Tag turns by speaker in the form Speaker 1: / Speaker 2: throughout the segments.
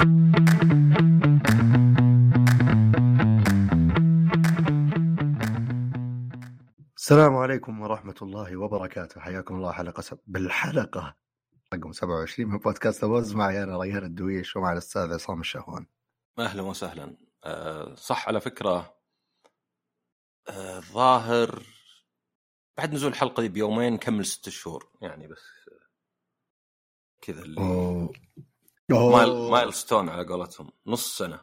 Speaker 1: السلام عليكم ورحمة الله وبركاته. حياكم الله حلقة سب... بالحلقة رقم 27 من بودكاست أوز معي أنا ريان الدويش ومع الأستاذ عصام الشهوان.
Speaker 2: أهلا وسهلا. أه صح على فكرة. أه ظاهر بعد نزول الحلقة دي بيومين كمل ست شهور يعني بس كذا اللي
Speaker 1: أوه.
Speaker 2: mile, mile stone على قولتهم نص سنة.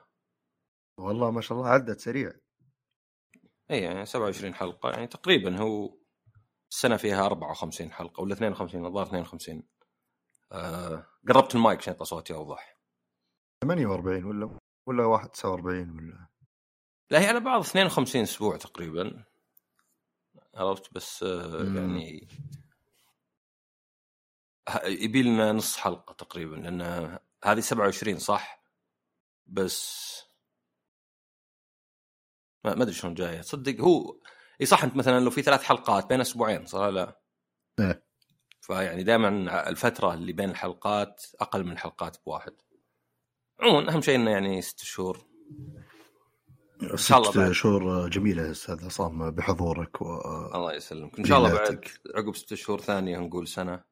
Speaker 1: والله ما شاء الله عدت سريع.
Speaker 2: اي يعني 27 حلقة يعني تقريبا هو السنة فيها 54 حلقة ولا 52 الظاهر 52 أه قربت المايك عشان يطلع صوتي اوضح
Speaker 1: 48 ولا ولا 41 ولا؟
Speaker 2: لا هي على بعض 52 أسبوع تقريبا. عرفت؟ بس آه،. يعني يبي لنا نص حلقة تقريبا لأن هذه 27 صح؟ بس ما أدري شلون جاية. تصدق هو إي صح أنت مثلا لو في ثلاث حلقات بين أسبوعين صح لا؟
Speaker 1: إيه.
Speaker 2: فيعني دائما الفترة اللي بين الحلقات أقل من الحلقات بواحد. عموما أهم شيء إنه يعني ست شهور. شاء الله بعد.
Speaker 1: شهور جميلة يا أستاذ عصام بحضورك و...
Speaker 2: الله يسلمك. إن شاء الله بعد. عقب ست شهور ثانية نقول سنة.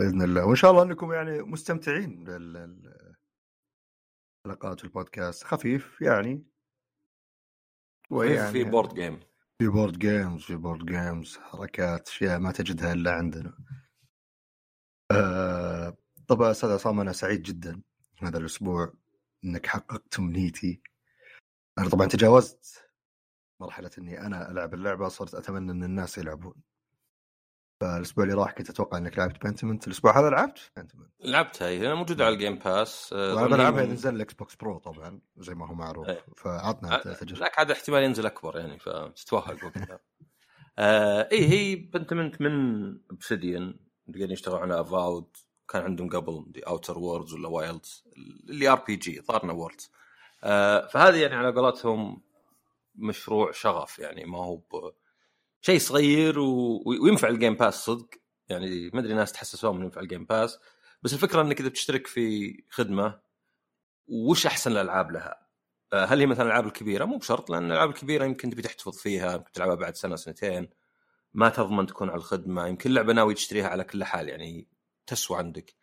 Speaker 1: بإذن الله وإن شاء الله أنكم يعني مستمتعين بالحلقات والبودكاست خفيف يعني ويعني
Speaker 2: في board game
Speaker 1: في board games في board games حركات أشياء ما تجدها إلا عندنا. آه طبعا أستاذ عصام أنا سعيد جدا هذا الأسبوع إنك حققت امنيتي. أنا طبعا تجاوزت مرحلة إني أنا ألعب اللعبة صرت أتمنى إن الناس يلعبون. فالأسبوع اللي راح كنت أتوقع إنك لعبت Pentiment، الأسبوع هذا لعبت Pentiment.
Speaker 2: لعبتها هي أنا موجودة على ال Game
Speaker 1: Pass
Speaker 2: وأنا
Speaker 1: بلعبها اذا نزل ال Xbox Pro طبعا زي ما هو معروف.
Speaker 2: إيه.
Speaker 1: فعطنا
Speaker 2: آه،
Speaker 1: تجربة.
Speaker 2: لك عاد احتمال ينزل أكبر يعني فتتوهق وقتها آه اي هي Pentiment من Obsidian قاعدين يشتغلون على Avowed كان عندهم قبل The Outer Worlds ولا Wilds اللي RPG ظهرنا Worlds آه فهذه يعني على قولتهم مشروع شغف يعني ما هو ب... شيء صغير و... وينفع ال Game Pass صدق يعني ما أدري ناس تحسسون إنه ينفع ال Game Pass بس الفكرة إنك إذا بتشترك في خدمة وش أحسن الألعاب لها؟ آه، هل هي مثلا الألعاب الكبيرة؟ مو بشرط لأن الألعاب الكبيرة يمكن تبي تحتفظ فيها، يمكن تلعبها بعد سنة سنتين ما تضمن تكون على الخدمة، يمكن لعبه ناوي تشتريها على كل حال يعني تسوى عندك.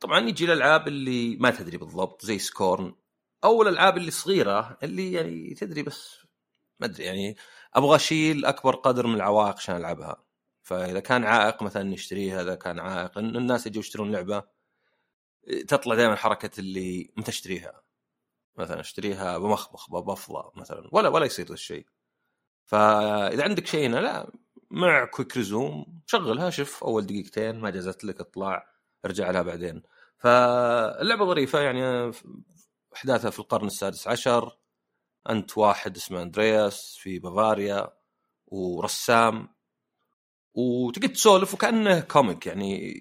Speaker 2: طبعا يجي الألعاب اللي ما تدري بالضبط زي Scorn أو الألعاب اللي صغيرة اللي يعني تدري بس ما أدري يعني أبغى أشيل أكبر قدر من العوائق عشان ألعبها. فإذا كان عائق مثلا نشتريها إذا كان عائق إن الناس يجوا يشترون لعبة تطلع دائما حركة اللي متى أشتريها؟ مثلا أشتريها بمخبخ بفضى مثلا ولا ولا يصير ذا الشيء. فإذا عندك شيء هنا لا مع Quick Resume شغلها شوف أول دقيقتين ما جازت لك اطلع ارجع لها بعدين. فاللعبة ظريفة يعني أحداثها في القرن السادس عشر. أنت واحد اسمه أندرياس في بافاريا ورسام وتقعد تسولف وكأنه comic يعني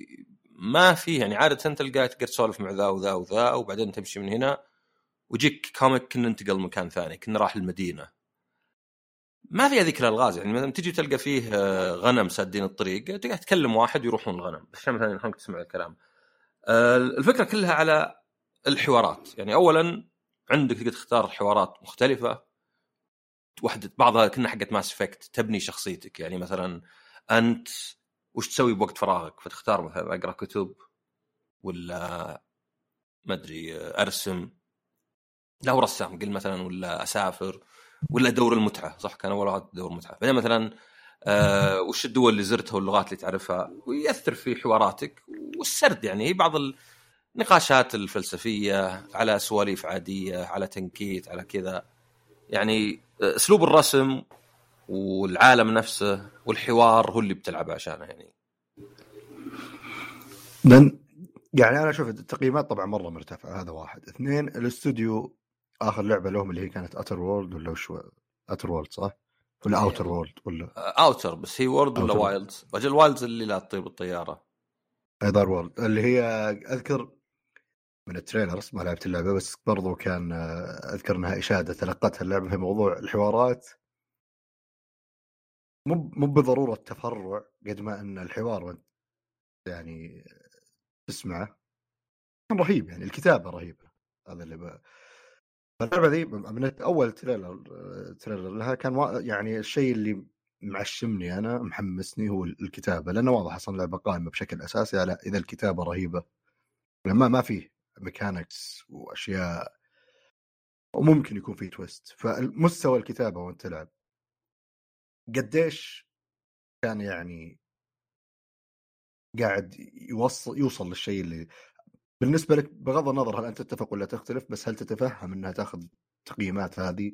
Speaker 2: ما في يعني عادة تلقى تقدر تسولف مع ذا وذا وذا وبعدين تمشي من هنا ويجيك comic كنا ننتقل مكان ثاني كنا راح المدينة ما في هذيك الألغاز يعني مثلا تجي تلقى فيه آه، غنم سادين الطريق تقعد تكلم واحد يروحون الغنم عشان مثلا تسمع الكلام. آه، الفكرة كلها على الحوارات. يعني اولا عندك تقدر تختار حوارات مختلفة. واحدة بعضها كنها حقت Mass Effect تبني شخصيتك. يعني مثلا أنت وش تسوي بوقت فراغك؟ فتختار مثلا أقرأ كتب ولا ما أدري أرسم. لا رسام قل مثلا ولا أسافر ولا ادور المتعة. صح كان أول واحد ادور المتعة. بعدين مثلا آه وش الدول اللي زرتها واللغات اللي تعرفها؟ ويأثر في حواراتك. والسرد يعني هي بعض النقاشات الفلسفية على سواليف عادية على تنكيت على كذا. يعني آه، أسلوب الرسم والعالم نفسه والحوار هو اللي بتلعب عشانه يعني.
Speaker 1: لأن يعني أنا أشوف التقييمات طبعا مرة مرتفعة هذا واحد. اثنين الاستوديو آخر لعبة لهم اللي هي كانت Outer Worlds ولا وش Outer Worlds صح؟ ولا
Speaker 2: إيه.
Speaker 1: Outer Worlds ولا؟
Speaker 2: Outer بس هي Worlds ولا. Wilds أجل Wilds اللي لا تطير بالطياره
Speaker 1: Outer Worlds اللي هي أذكر من ال trailers ما لعبت اللعبة بس برضو كان آه، أذكر إنها إشادة تلقتها اللعبة في موضوع الحوارات مو مو بضرورة تفرع قد ما إن الحوار وانت يعني تسمعه كان رهيب يعني الكتابة رهيبة هذا اللي ب... فاللعبة ذي من أول trailer trailer لها كان. يعني الشيء اللي معشمني أنا محمسني هو الكتابة لأنه واضح أصلا اللعبة قائمة بشكل أساسي على إذا الكتابة رهيبة ما ما في mechanics وأشياء وممكن يكون في twist فمستوى الكتابة وأنت تلعب. قديش كان يعني قاعد يوصل يوصل للشيء اللي بالنسبة لك بغض النظر هل أنت تتفق ولا تختلف بس هل تتفهم إنها تأخذ التقييمات هذه؟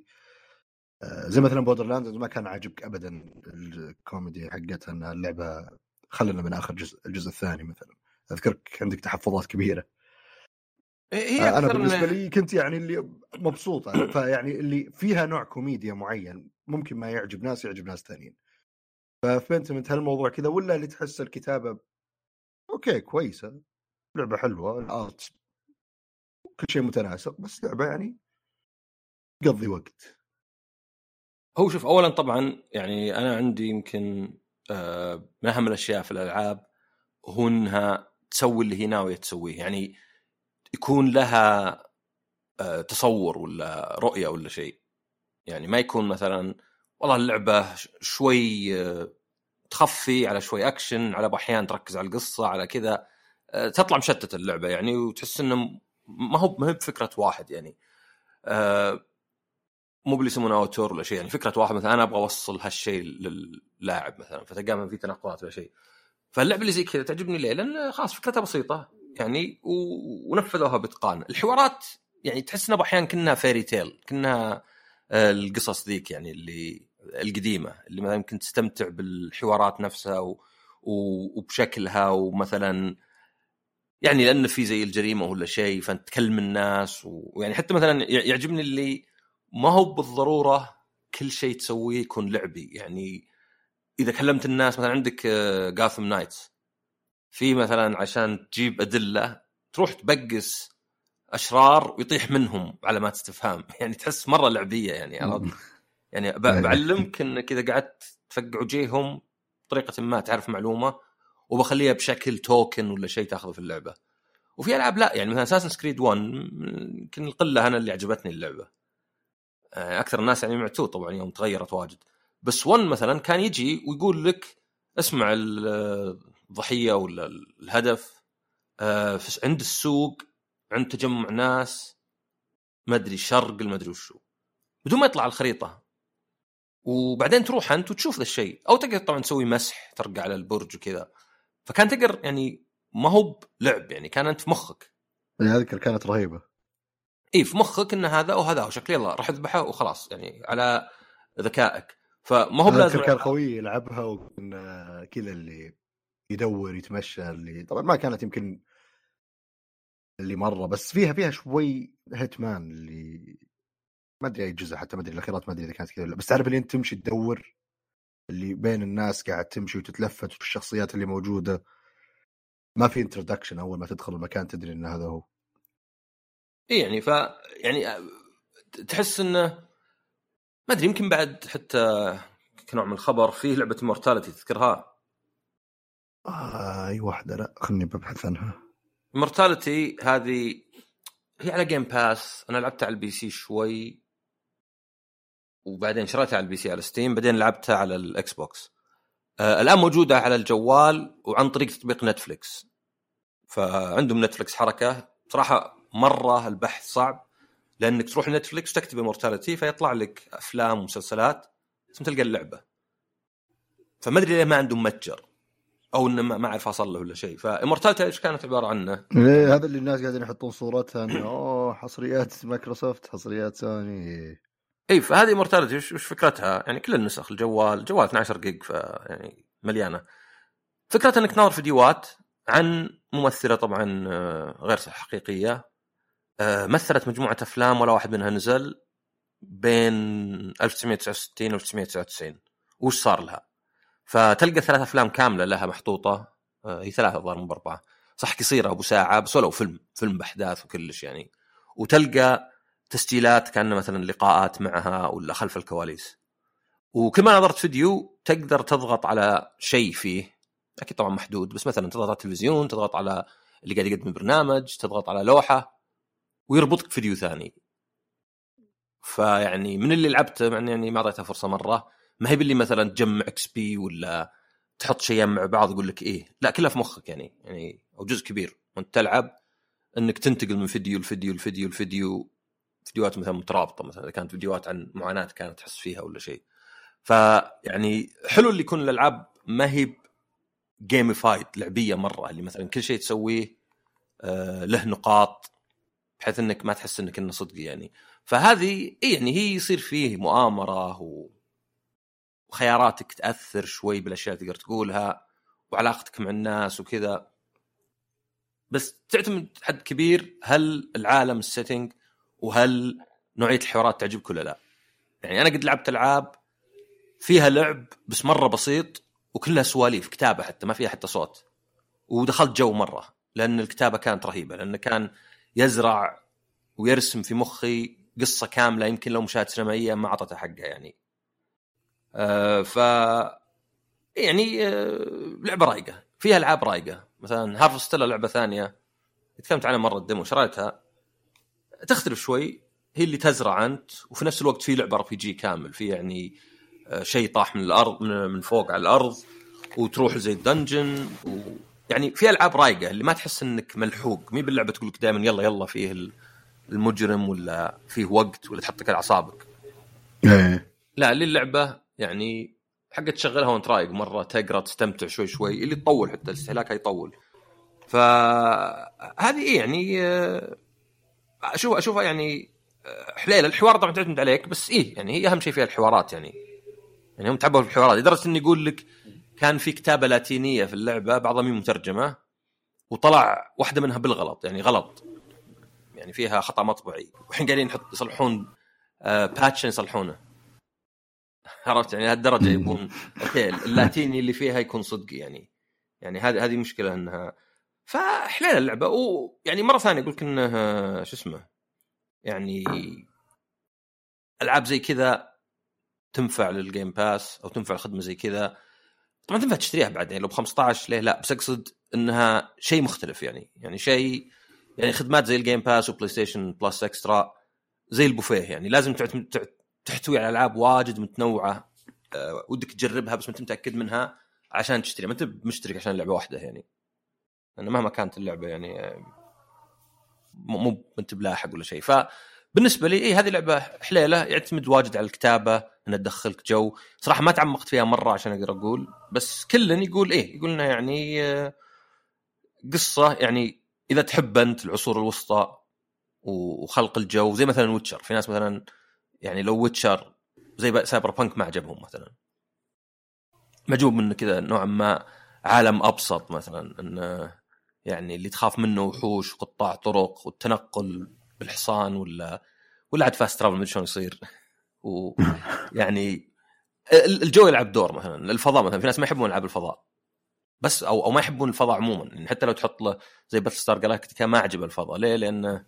Speaker 1: آه، زي مثلا Borderlands ما كان عاجبك ابدا الكوميدي حقتها ان اللعبة خلنا من آخر جزء الجزء الثاني مثلا. أذكرك عندك تحفظات كبيرة.
Speaker 2: هي
Speaker 1: آه، أنا
Speaker 2: بالنسبة
Speaker 1: لي كنت يعني اللي مبسوط فيعني اللي فيها نوع كوميديا معين ممكن ما يعجب ناس يعجب ناس ثانيين ففهمت من هالموضوع كذا ولا اللي تحس الكتابة okay كويسة لعبة حلوة ال art كل شيء متناسق بس لعبة يعني قضي وقت.
Speaker 2: هو شوف اولا طبعا يعني أنا عندي يمكن آه، من أهم الأشياء في الألعاب هو إنها تسوي اللي هي ناوية تسويه. يعني يكون لها آه، تصور ولا رؤية ولا شيء. يعني ما يكون مثلا والله اللعبة شوي آه، تخفي على شوي أكشن على أحيان تركز على القصة على كذا آه، تطلع مشتتة اللعبة يعني وتحس إنه ما هو ما هي بفكرة واحد يعني. مو باللي يسمونه أوتور ولا شيء يعني فكرة واحد مثلا أنا أبغى أوصل هالشيء للاعب مثلا فتلقى في تناقضات ولا شيء. فاللعبة اللي زي كذا تعجبني ليه؟ لأن خلاص فكرتها بسيطة. يعني. ونفذوها بإتقان الحوارات يعني تحس انها أحيانا كانها فيري تيل كانها آه، القصص ذيك يعني اللي القديمة اللي مثلا يمكن تستمتع بالحوارات نفسها و... و... وبشكلها ومثلا يعني لأن في زي الجريمة ولا شيء فأنت تكلم الناس و- ويعني حتى مثلا يعجبني اللي ما هو بالضرورة كل شيء تسويه يكون لعبي يعني إذا كلمت الناس مثلا عندك جاثم نايتس في مثلا عشان تجيب أدلة تروح تبقس أشرار ويطيح منهم علامات استفهام يعني تحس مرة لعبية يعني عرفت؟ يعني. بعلمك انك اذا قعدت تفقع وجيههم بطريقة ما تعرف معلومة وبخليها بشكل توكن ولا شيء تأخذه في اللعبة. وفي ألعاب لا يعني مثلا اساسن سكريد 1 يمكن القلة أنا اللي عجبتني اللعبة. آه، أكثر الناس يعني معتوه طبعا يوم تغيرت واجد. بس 1 مثلا كان يجي ويقول لك أسمع ال- الضحية ولا الهدف. آه، عند السوق عند تجمع ناس ما أدري شرق ما أدري وشو. بدون ما يطلع على الخريطة. وبعدين تروح أنت وتشوف ذا الشيء. أو تقدر طبعا تسوي مسح ترقع على البرج وكذا. فكان تقدر يعني ما هو بلعب يعني كان أنت في مخك.
Speaker 1: يعني اذكر كانت رهيبة.
Speaker 2: اي في مخك إن هذا وهذا وشكل يلا راح أذبحه وخلاص. يعني على ذكائك. فما هو بلازم
Speaker 1: كان خوي يلعبها وكنا كذا اللي يدور يتمشى اللي طبعا ما كانت يمكن اللي مرة بس فيها فيها شوي هيتمان اللي ما أدري أي جزء حتى ما أدري الأخيرات ما أدري إذا كانت كذا ولا لأ. بس تعرف اللي أنت تمشي تدور اللي بين الناس قاعد تمشي وتتلفت في الشخصيات اللي موجودة ما في introduction أول ما تدخل المكان تدري إن هذا هو
Speaker 2: اي يعني ف يعني تحس إنه ما أدري يمكن بعد حتى كنوع من الخبر فيه لعبة Immortality تذكرها؟
Speaker 1: آه أي واحدة لا خلني ببحث عنها.
Speaker 2: Immortality هذه هي على Game Pass أنا لعبتها على ال PC شوي وبعدين شريتها على ال PC على Steam بعدين لعبتها على ال Xbox. آه الآن موجودة على الجوال وعن طريق تطبيق Netflix فعندهم Netflix حركة. صراحة مرة البحث صعب. لأنك تروح ل Netflix تكتب Immortality فيطلع لك أفلام ومسلسلات ثم تلقى اللعبة فما أدري ليه ما عندهم متجر أو إنه ما أعرف أصل له ولا شيء ف Immortality إيش كانت عبارة عنه؟
Speaker 1: إيه هذا اللي الناس قاعدين يحطون صورتها إنه أوه حصريات مايكروسوفت حصريات سوني
Speaker 2: اي فهذه Immortality وش وش فكرتها؟ يعني كل النسخ الجوال الجوال 12 جيج ف يعني مليانة. فكرتها إنك تناظر فيديوهات عن ممثلة طبعا آه، غير حقيقية مثلت مجموعة أفلام ولا واحد منها نزل بين 1969 و 1999 وش صار لها؟ فتلقى ثلاث أفلام كاملة لها محطوطة. آه، هي ثلاثة الظاهر مو بأربعة. صح قصيرة أبو ساعة بس ولو فيلم فيلم بأحداث وكلش يعني. وتلقى تسجيلات كان مثلا لقاءات معها ولا خلف الكواليس. وكل ما نظرت فيديو تقدر تضغط على شيء فيه. أكيد طبعا محدود بس مثلا تضغط على التلفزيون تضغط على اللي قاعد يقدم برنامج تضغط على لوحة. ويربطك فيديو ثاني. فيعني من اللي لعبته مع يعني ما أعطيتها فرصة مرة ما هي باللي مثلا تجمع XP ولا تحط شيئين مع بعض يقول لك إيه. لا كلها في مخك يعني يعني أو جزء كبير. وأنت تلعب إنك تنتقل من فيديو لفيديو لفيديو لفيديو فيديوهات مثلا مترابطة مثلا إذا كانت فيديوهات عن معاناة كانت تحس فيها ولا شيء فيعني حلو اللي يكون الألعاب ما هي جيميفايد لعبية مرة اللي مثلا كل شيء تسويه آه له نقاط بحيث إنك ما تحس إنك إنه صدق يعني. فهذه يعني هي يصير فيه مؤامرة. وخياراتك تأثر شوي بالأشياء تقدر تقولها وعلاقتك مع الناس وكذا. بس تعتمد حد كبير هل العالم ال setting وهل نوعية الحوارات تعجبك ولا لا؟ يعني أنا قد لعبت ألعاب فيها لعب بس مرة بسيط وكلها سواليف كتابة حتى ما فيها حتى صوت. ودخلت جو مرة لأن الكتابة كانت رهيبة لأنه كان يزرع ويرسم في مخي قصة كاملة يمكن لو مشاهد سينمائية ما اعطتها حقها يعني. آه ف يعني آه لعبة رايقة فيها ألعاب رايقة. مثلا Harvestella لعبة ثانية تكلمت عنها مرة ال demo شريتها تختلف شوي هي اللي تزرع أنت وفي نفس الوقت في لعبة RPG كامل في يعني آه شيء طاح من الأرض من فوق على الأرض وتروح زي ال dungeon يعني في ألعاب رايقة اللي ما تحس إنك ملحوق مهي باللعبة تقول لك دائما يلا يلا فيه المجرم ولا فيه وقت ولا تحطك على أعصابك.
Speaker 1: إيه.
Speaker 2: لا اللي اللعبة يعني حقت تشغلها وأنت رايق مرة تقرأ تستمتع شوي شوي اللي تطول حتى الاستهلاك يطول. فهذه إيه يعني آه، أشوف أشوفها يعني آه، حليلة. الحوار طبعا تعتمد عليك بس إيه يعني هي أهم شيء فيها الحوارات يعني. يعني هم تعبوا في الحوارات لدرجة إنه يقول لك كان في كتابة لاتينية في اللعبة بعضها مين مترجمة وطلع واحدة منها بالغلط يعني غلط. يعني فيها خطأ مطبعي والحين قاعدين يحط يصلحون آه patch يصلحونه. عرفت؟ يعني لهالدرجه يبون okay اللاتيني اللي فيها يكون صدق يعني. يعني هذه هذه مشكلة انها فحلال اللعبة. ويعني مرة ثانية أقول لك إنه شو اسمه؟ يعني ألعاب زي كذا تنفع لل Game Pass أو تنفع الخدمه زي كذا. طبعا تنفع تشتريها بعدين يعني لو ب 15 ليه لا؟ بس أقصد إنها شيء مختلف يعني يعني شيء يعني خدمات زي ال Game Pass و PlayStation Plus Extra زي البوفيه يعني لازم تحتوي على ألعاب واجد متنوعة أه ودك تجربها بس ما أنت متأكد منها عشان تشتري ما أنت مشترك عشان لعبه واحدة يعني. لأنه مهما كانت اللعبة يعني آه، مو أنت بلاحق ولا شيء. فبالنسبة لي إيه هذه لعبة حليلة يعتمد واجد على الكتابة انها تدخلك جو. صراحة ما تعمقت فيها مرة عشان أقدر أقول. بس كل يقول إيه يقول انها يعني آه، قصة يعني إذا تحب أنت العصور الوسطى وخلق الجو زي مثلا Witcher في ناس مثلا يعني لو Witcher زي Cyberpunk ما عجبهم مثلا. معجوب منه كذا نوعا ما عالم أبسط مثلا انه يعني اللي تخاف منه وحوش وقطاع طرق والتنقل بالحصان ولا ولا عاد fast travel شلون يصير. ويعني الجو يلعب دور مثلا الفضاء مثلا في ناس ما يحبون العاب الفضاء. بس أو أو ما يحبون الفضاء عموما يعني حتى لو تحط له زي باتل ستار جلاكتيكا ما عجب الفضاء. ليه؟ لأنه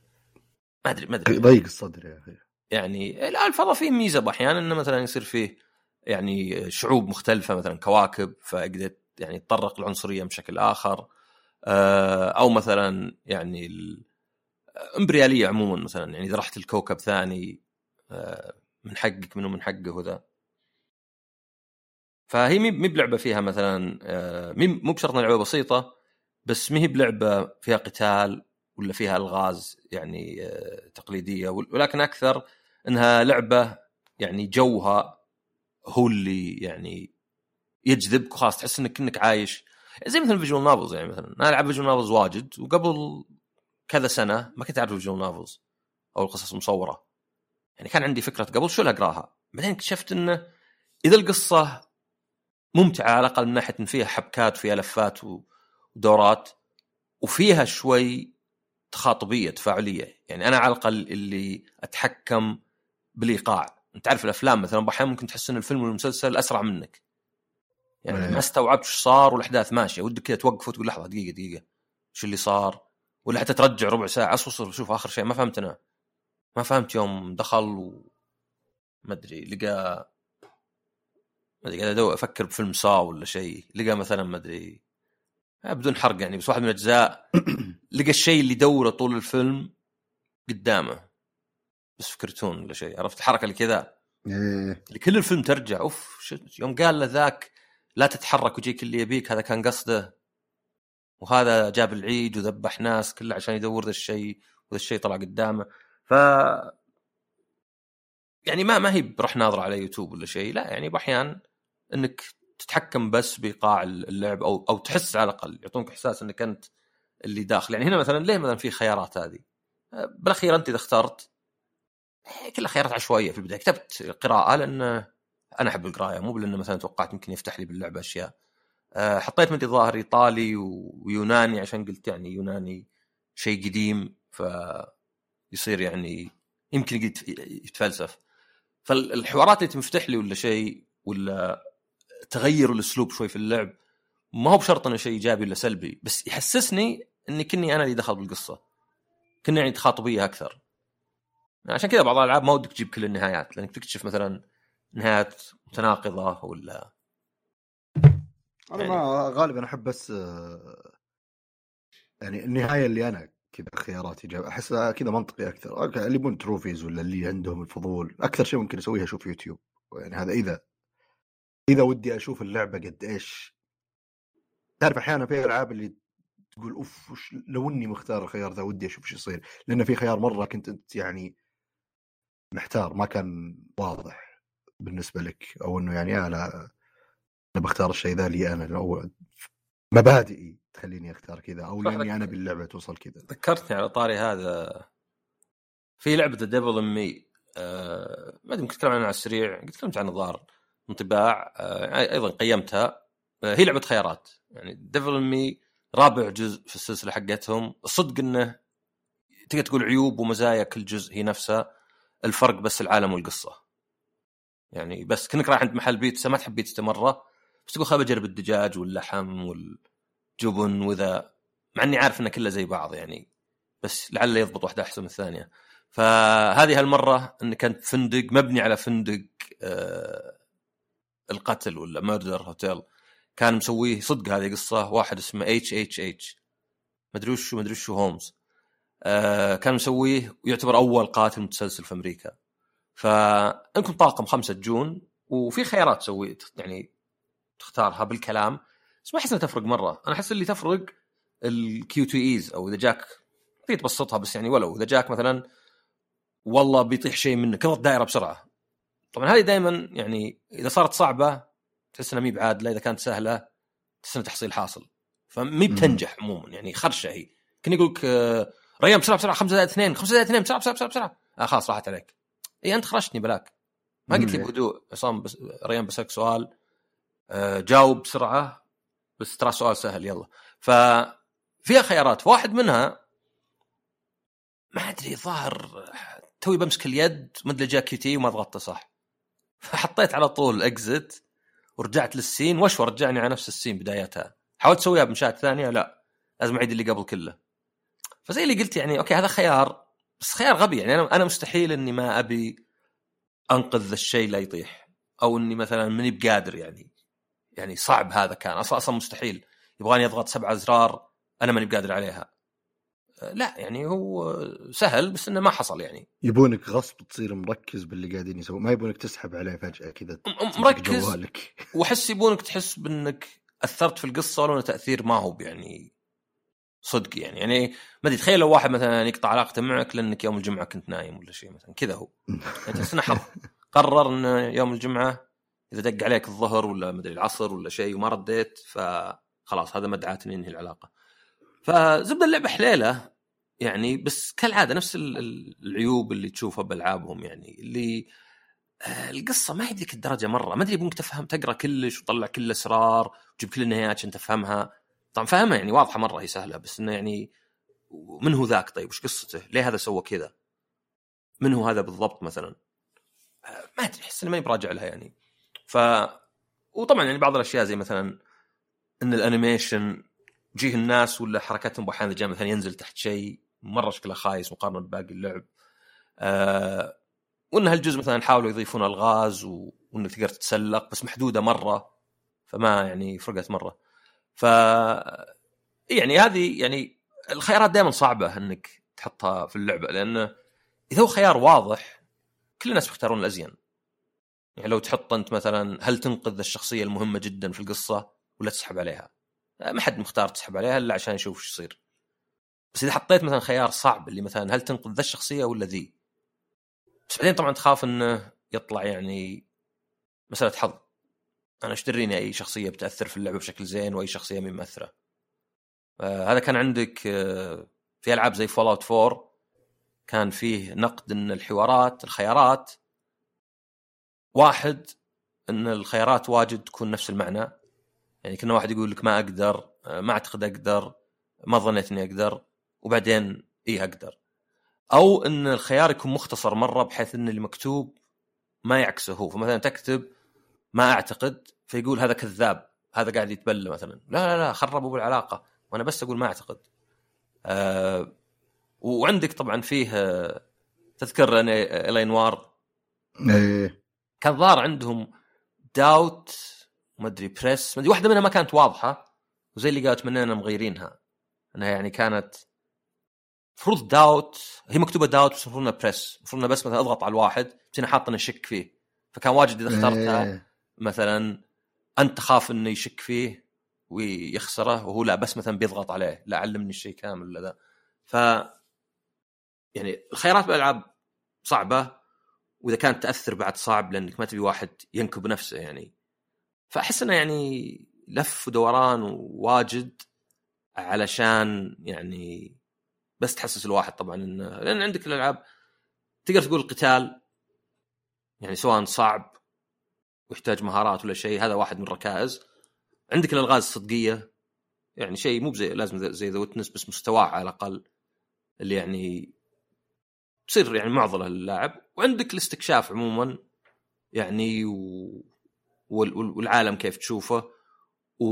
Speaker 2: ما ادري ما أدري.
Speaker 1: ضيق الصدر يا أخي.
Speaker 2: يعني لا الفضاء فيه ميزة أحيانا إنه مثلا يصير فيه يعني شعوب مختلفة مثلا كواكب فيقدر يعني يتطرق العنصريه بشكل آخر. آه، أو مثلا يعني الإمبريالية عموما مثلا يعني إذا رحت الكوكب ثاني آه، من حقك منه من حقه وذا. فهي مي بلعبة فيها مثلا آه، مو بشرط لعبة بسيطة بس ما هي بلعبة فيها قتال ولا فيها ألغاز يعني تقليدية ولكن أكثر إنها لعبة يعني جوها هو اللي يعني يجذبك وخلاص تحس انك كأنك عايش. زي مثلا visual novels يعني مثلا أنا ألعب visual novels واجد وقبل كذا سنة ما كنت اعرف visual novels أو القصص المصورة. يعني كان عندي فكرة قبل شو أقراها؟ بعدين اكتشفت إنه إذا القصة ممتعة على الأقل من ناحية إن فيها حبكات وفيها لفات ودورات وفيها شوي تخاطبية تفاعلية. يعني أنا على الأقل اللي أتحكم بالإيقاع. أنت تعرف الأفلام مثلا أحيانا ممكن تحس إن الفيلم والمسلسل أسرع منك. يعني إيه. ما استوعبت إيش صار والأحداث ماشية. ودك كذا توقف وتقول لحظة دقيقة دقيقة. إيش اللي صار؟ ولا حتى ترجع ربع ساعة. اصبر شوف آخر شيء. ما فهمت أنا. ما فهمت يوم دخل و ما أدري لقى ما أدري قاعد أفكر بفيلم سا ولا شيء لقى مثلا ما أدري بدون حرق يعني بس واحد من الأجزاء لقى الشيء اللي دوره طول الفيلم قدامه بس في كرتون ولا شيء عرفت؟ الحركة اللي كذا.
Speaker 1: إيه.
Speaker 2: اللي كل الفيلم ترجع أوف يوم قال له ذاك لا تتحرك ويجيك اللي يبيك هذا كان قصده. وهذا جاب العيد وذبح ناس كله عشان يدور ذا الشيء وذا الشيء طلع قدامه. ف يعني ما ما هي بروح ناظر على يوتيوب ولا شيء لا يعني بأحيان إنك تتحكم بس بإيقاع اللعب أو أو تحس على الأقل يعطونك إحساس إنك أنت اللي داخل. يعني هنا مثلا ليه مثلا في خيارات هذه؟ بالأخير أنت إذا اخترت كلها خيارات عشوائية في البداية. كتبت قراءة لأن أنا أحب القراية مو لأنه مثلا توقعت يمكن يفتح لي باللعبة أشياء. أه، حطيت مدري ظاهر إيطالي ويوناني عشان قلت يعني يوناني شيء قديم فيصير يعني يمكن يتفلسف. فالحوارات اللي تنفتح لي ولا شيء ولا تغير الأسلوب شوي في اللعب. ما هو بشرط أنه شيء إيجابي ولا سلبي بس يحسسني إني كني أنا اللي دخل بالقصة. كنا يعني تخاطبيه أكثر. عشان كذا بعض الألعاب ما ودك تجيب كل النهايات لأنك تكتشف مثلا نهايات متناقضة ولا
Speaker 1: أنا يعني... ما غالبا أحب بس آه، يعني النهاية اللي أنا كذا خياراتي جاب أحس كذا منطقي أكثر. اللي يبون trophies ولا اللي عندهم الفضول أكثر شيء ممكن اسويه أشوف يوتيوب. يعني هذا إذا إذا ودي أشوف اللعبة قد إيش تعرف أحيانا في ألعاب اللي تقول أوف وش لو إني مختار الخيار ذا ودي أشوف إيش يصير. لأن في خيار مرة كنت أنت يعني محتار ما كان واضح بالنسبة لك أو إنه يعني أنا أنا بختار الشيء ذا لي أنا أو مبادئي تخليني أختار كذا أو لأني أنا باللعبة توصل كذا.
Speaker 2: ذكرتني على طاري هذا. في لعبة The Devil in Me ما أدري ممكن تتكلم عنها على السريع قد تكلمت عن الظاهر. انطباع آه أيضا قيمتها. آه هي لعبة خيارات. يعني Devil Me رابع جزء في السلسلة حقتهم. الصدق إنه تقدر تقول عيوب ومزايا كل جزء هي نفسها. الفرق بس العالم والقصة. يعني بس كأنك رايح عند محل بيتزا ما تحب بيتزا مرة بس تقول خل اجرب الدجاج واللحم والجبن وذا. مع إني عارف انه كله زي بعض يعني بس لعل يضبط واحدة أحسن من الثانية. فهذه هالمرة انه كانت فندق مبني على فندق آه القتل ولا murder hotel كان مسويه صدق هذه قصة واحد اسمه H H H مدري وش مدري وش Holmes آه كان مسويه ويعتبر أول قاتل متسلسل في أمريكا. فإنكم طاقم خمسة تجون وفي خيارات تسوي يعني تختارها بالكلام. بس ما أحس إنها تفرق مرة. أنا أحس اللي تفرق ال QTEs أو إذا جاك في تبسطها بس يعني ولو إذا جاك مثلا والله بيطيح شيء منك اضغط دائره بسرعة. طبعا هذه دائما يعني إذا صارت صعبة تحس إنها مي بعادله إذا كانت سهلة تحس انها تحصيل حاصل. فمي بتنجح عموما يعني خرشة هي. كان يقول لك آه، ريان بسرعة بسرعة 5 زائد 2 5 زائد 2 بسرعة بسرعة بسرعة. بسرعة آه خلاص راحت عليك. إي أنت خرشتني بلاك. ما قلت لي بهدوء. عصام بس ريان بسألك سؤال. آه جاوب بسرعة بس ترى سؤال سهل يلا. ففيها خيارات. واحد منها ما أدري ظاهر توي بمسك اليد ما أدري جاء QT وما ضغطته صح. فحطيت على طول اكزت ورجعت للسين. وش رجعني على نفس السين بدايتها؟ حاولت اسويها بمشاهد ثانية؟ لا. لازم اعيد اللي قبل كله. فزي اللي قلت يعني أوكي هذا خيار. بس خيار غبي يعني. أنا أنا مستحيل إني ما أبي أنقذ الشيء لا يطيح. أو إني مثلا ماني بقادر يعني. يعني صعب هذا كان. أصلا أصلا مستحيل. يبغاني أضغط سبع أزرار أنا ماني بقادر عليها. لا يعني هو سهل بس إنه ما حصل يعني.
Speaker 1: يبونك غصب تصير مركز باللي قاعدين يسوون. ما يبونك تسحب عليه فجأة كذا
Speaker 2: مركز جوالك. واحس يبونك تحس بإنك أثرت في القصة ولو تأثير ما هو يعني صدق يعني. يعني ما أدري تخيل لو واحد مثلا يقطع علاقته معك لأنك يوم الجمعة كنت نايم ولا شيء مثلا كذا هو. يعني تحس إنه حظ قرر إنه يوم الجمعة إذا دق عليك الظهر ولا مدري العصر ولا شيء وما رديت فخلاص هذا مدعاة اني إنهي العلاقة. فزبدة اللعبة حليلة يعني بس كالعادة نفس العيوب اللي تشوفها بألعابهم يعني اللي آه، القصة ما هي ذيك الدرجة مرة ما أدري يبونك تفهم تقرأ كلش وتطلع كل الاسرار وتجيب كل النهايات عشان تفهمها طبعا فهمها يعني واضحة مرة هي سهلة بس إنه يعني من هو ذاك طيب وش قصته؟ ليه هذا سوى كذا؟ من هو هذا بالضبط مثلا؟ آه، ما أدري أحس اني ماني براجع لها يعني ف وطبعا يعني بعض الأشياء زي مثلا إن الأنيميشن يجيه الناس ولا حركاتهم أحيانا جاء مثلا ينزل تحت شيء مرة شكله خايس مقارنة بباقي اللعب. آه وإن هالجزء مثلا حاولوا يضيفون ألغاز و... وإنك تقدر تتسلق بس محدودة مرة فما يعني فرقت مرة. ف يعني هذه يعني الخيارات دائما صعبة إنك تحطها في اللعبة لأنه إذا هو خيار واضح كل الناس بيختارون الأزين. يعني لو تحط أنت مثلا هل تنقذ الشخصية المهمة جدا في القصة ولا تسحب عليها؟ ما حد مختار تسحب عليها إلا عشان يشوف إيش يصير. بس إذا حطيت مثلا خيار صعب اللي مثلا هل تنقذ ذا الشخصية ولا ذي؟ بس بعدين طبعا تخاف إنه يطلع يعني مسألة حظ. أنا إيش دريني أي شخصية بتأثر في اللعبة بشكل زين وأي شخصية مين مؤثره آه هذا كان عندك آه في ألعاب زي Fallout 4 كان فيه نقد إن الحوارات الخيارات واحد إن الخيارات واجد تكون نفس المعنى. يعني كنا واحد يقول لك ما أقدر آه، ما أعتقد أقدر ما ظنيت إني أقدر وبعدين اي أقدر. أو إن الخيار يكون مختصر مرة بحيث إن اللي مكتوب ما يعكسه هو. فمثلا تكتب ما أعتقد فيقول هذا كذاب هذا قاعد يتبلى مثلا. لا لا لا خربوا بالعلاقه وأنا بس أقول ما أعتقد. أه وعندك طبعا فيه آه، تذكر L.A.
Speaker 1: Noire إيه.
Speaker 2: كان ظهر عندهم داوت ما أدري press ما أدري واحدة منها ما كانت واضحة وزي اللي قالت مننا مغيرينها. أنها يعني كانت المفروض داوت هي مكتوبة داوت بس المفروض press المفروض بس مثلا أضغط على الواحد بس أنا حاط انه شك فيه. فكان واجد إذا اخترتها
Speaker 1: إيه.
Speaker 2: مثلا أنت تخاف إنه يشك فيه ويخسره وهو لا بس مثلا بيضغط عليه لا علمني الشيء كامل ولا ذا ف يعني الخيارات بالألعاب صعبة وإذا كانت تأثر بعد صعب لأنك ما تبي واحد ينكب نفسه يعني. فأحس إنه يعني لف ودوران واجد علشان يعني بس تحسس الواحد طبعا انه لأن عندك الألعاب تقدر تقول القتال يعني سواء صعب ويحتاج مهارات ولا شيء هذا واحد من الركائز. عندك الألغاز الصدقية يعني شيء مو زي لازم زي The Witness بس مستواه على الأقل اللي يعني تصير يعني معضلة للاعب. وعندك الاستكشاف عموما يعني و... وال- وال- والعالم كيف تشوفه. و...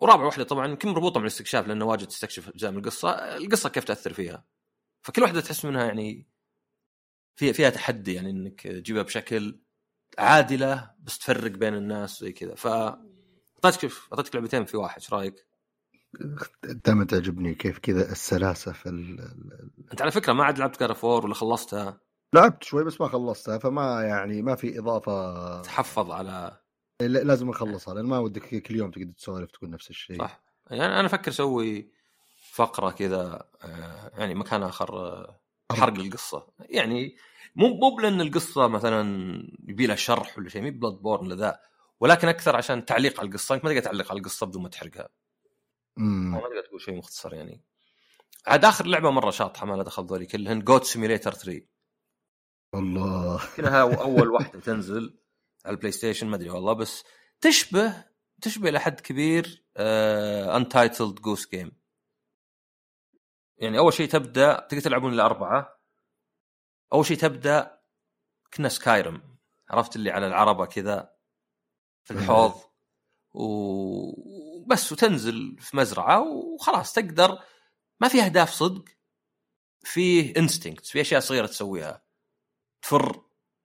Speaker 2: ورابع واحدة طبعا يمكن مربوطة مع الاستكشاف لأنه واجد تستكشف أجزاء من القصة. القصة كيف تأثر فيها؟ فكل واحدة تحس منها يعني فيها فيها تحدي يعني إنك تجيبها بشكل عادلة بس تفرق بين الناس زي كذا. ف أعطيتك أعطيتك لعبتين في واحد إيش رأيك؟
Speaker 1: دائما تعجبني كيف كذا السلاسة في ال...
Speaker 2: أنت على فكرة ما عاد لعبت كارا فور ولا خلصتها.
Speaker 1: لعبت شوي بس ما خلصتها فما يعني ما في إضافة.
Speaker 2: تحفظ على
Speaker 1: لا- لازم أخلصها لأن ما ودك كل يوم تقعد تسولف تقول نفس الشيء.
Speaker 2: صح. يعني أنا أفكر أسوي فقرة كذا آه، يعني مكان آخر آه، حرق القصة. يعني مو مو لأن القصة مثلا يبي لها شرح ولا شيء مي Bloodborne ولا ذا ولكن أكثر عشان تعليق على القصة. انك ما تقدر تعلق على القصة بدون ما تحرقها.
Speaker 1: امم
Speaker 2: ما تقدر تقول شيء مختصر يعني. عاد آخر لعبة مرة شاطحة ما لها دخل ذولي كلهن Goat Simulator 3
Speaker 1: والله
Speaker 2: كانها أول واحدة تنزل على ال PlayStation ما أدري والله بس تشبه تشبه إلى حد كبير Untitled Goose Game يعني أول شيء تبدأ تقدر تلعبون الا أربعة. أول شيء تبدأ كنا Skyrim عرفت اللي على العربة كذا في الحوض. و- وبس وتنزل في مزرعة وخلاص تقدر ما في أهداف صدق فيه instinct في أشياء صغيرة تسويها. تفر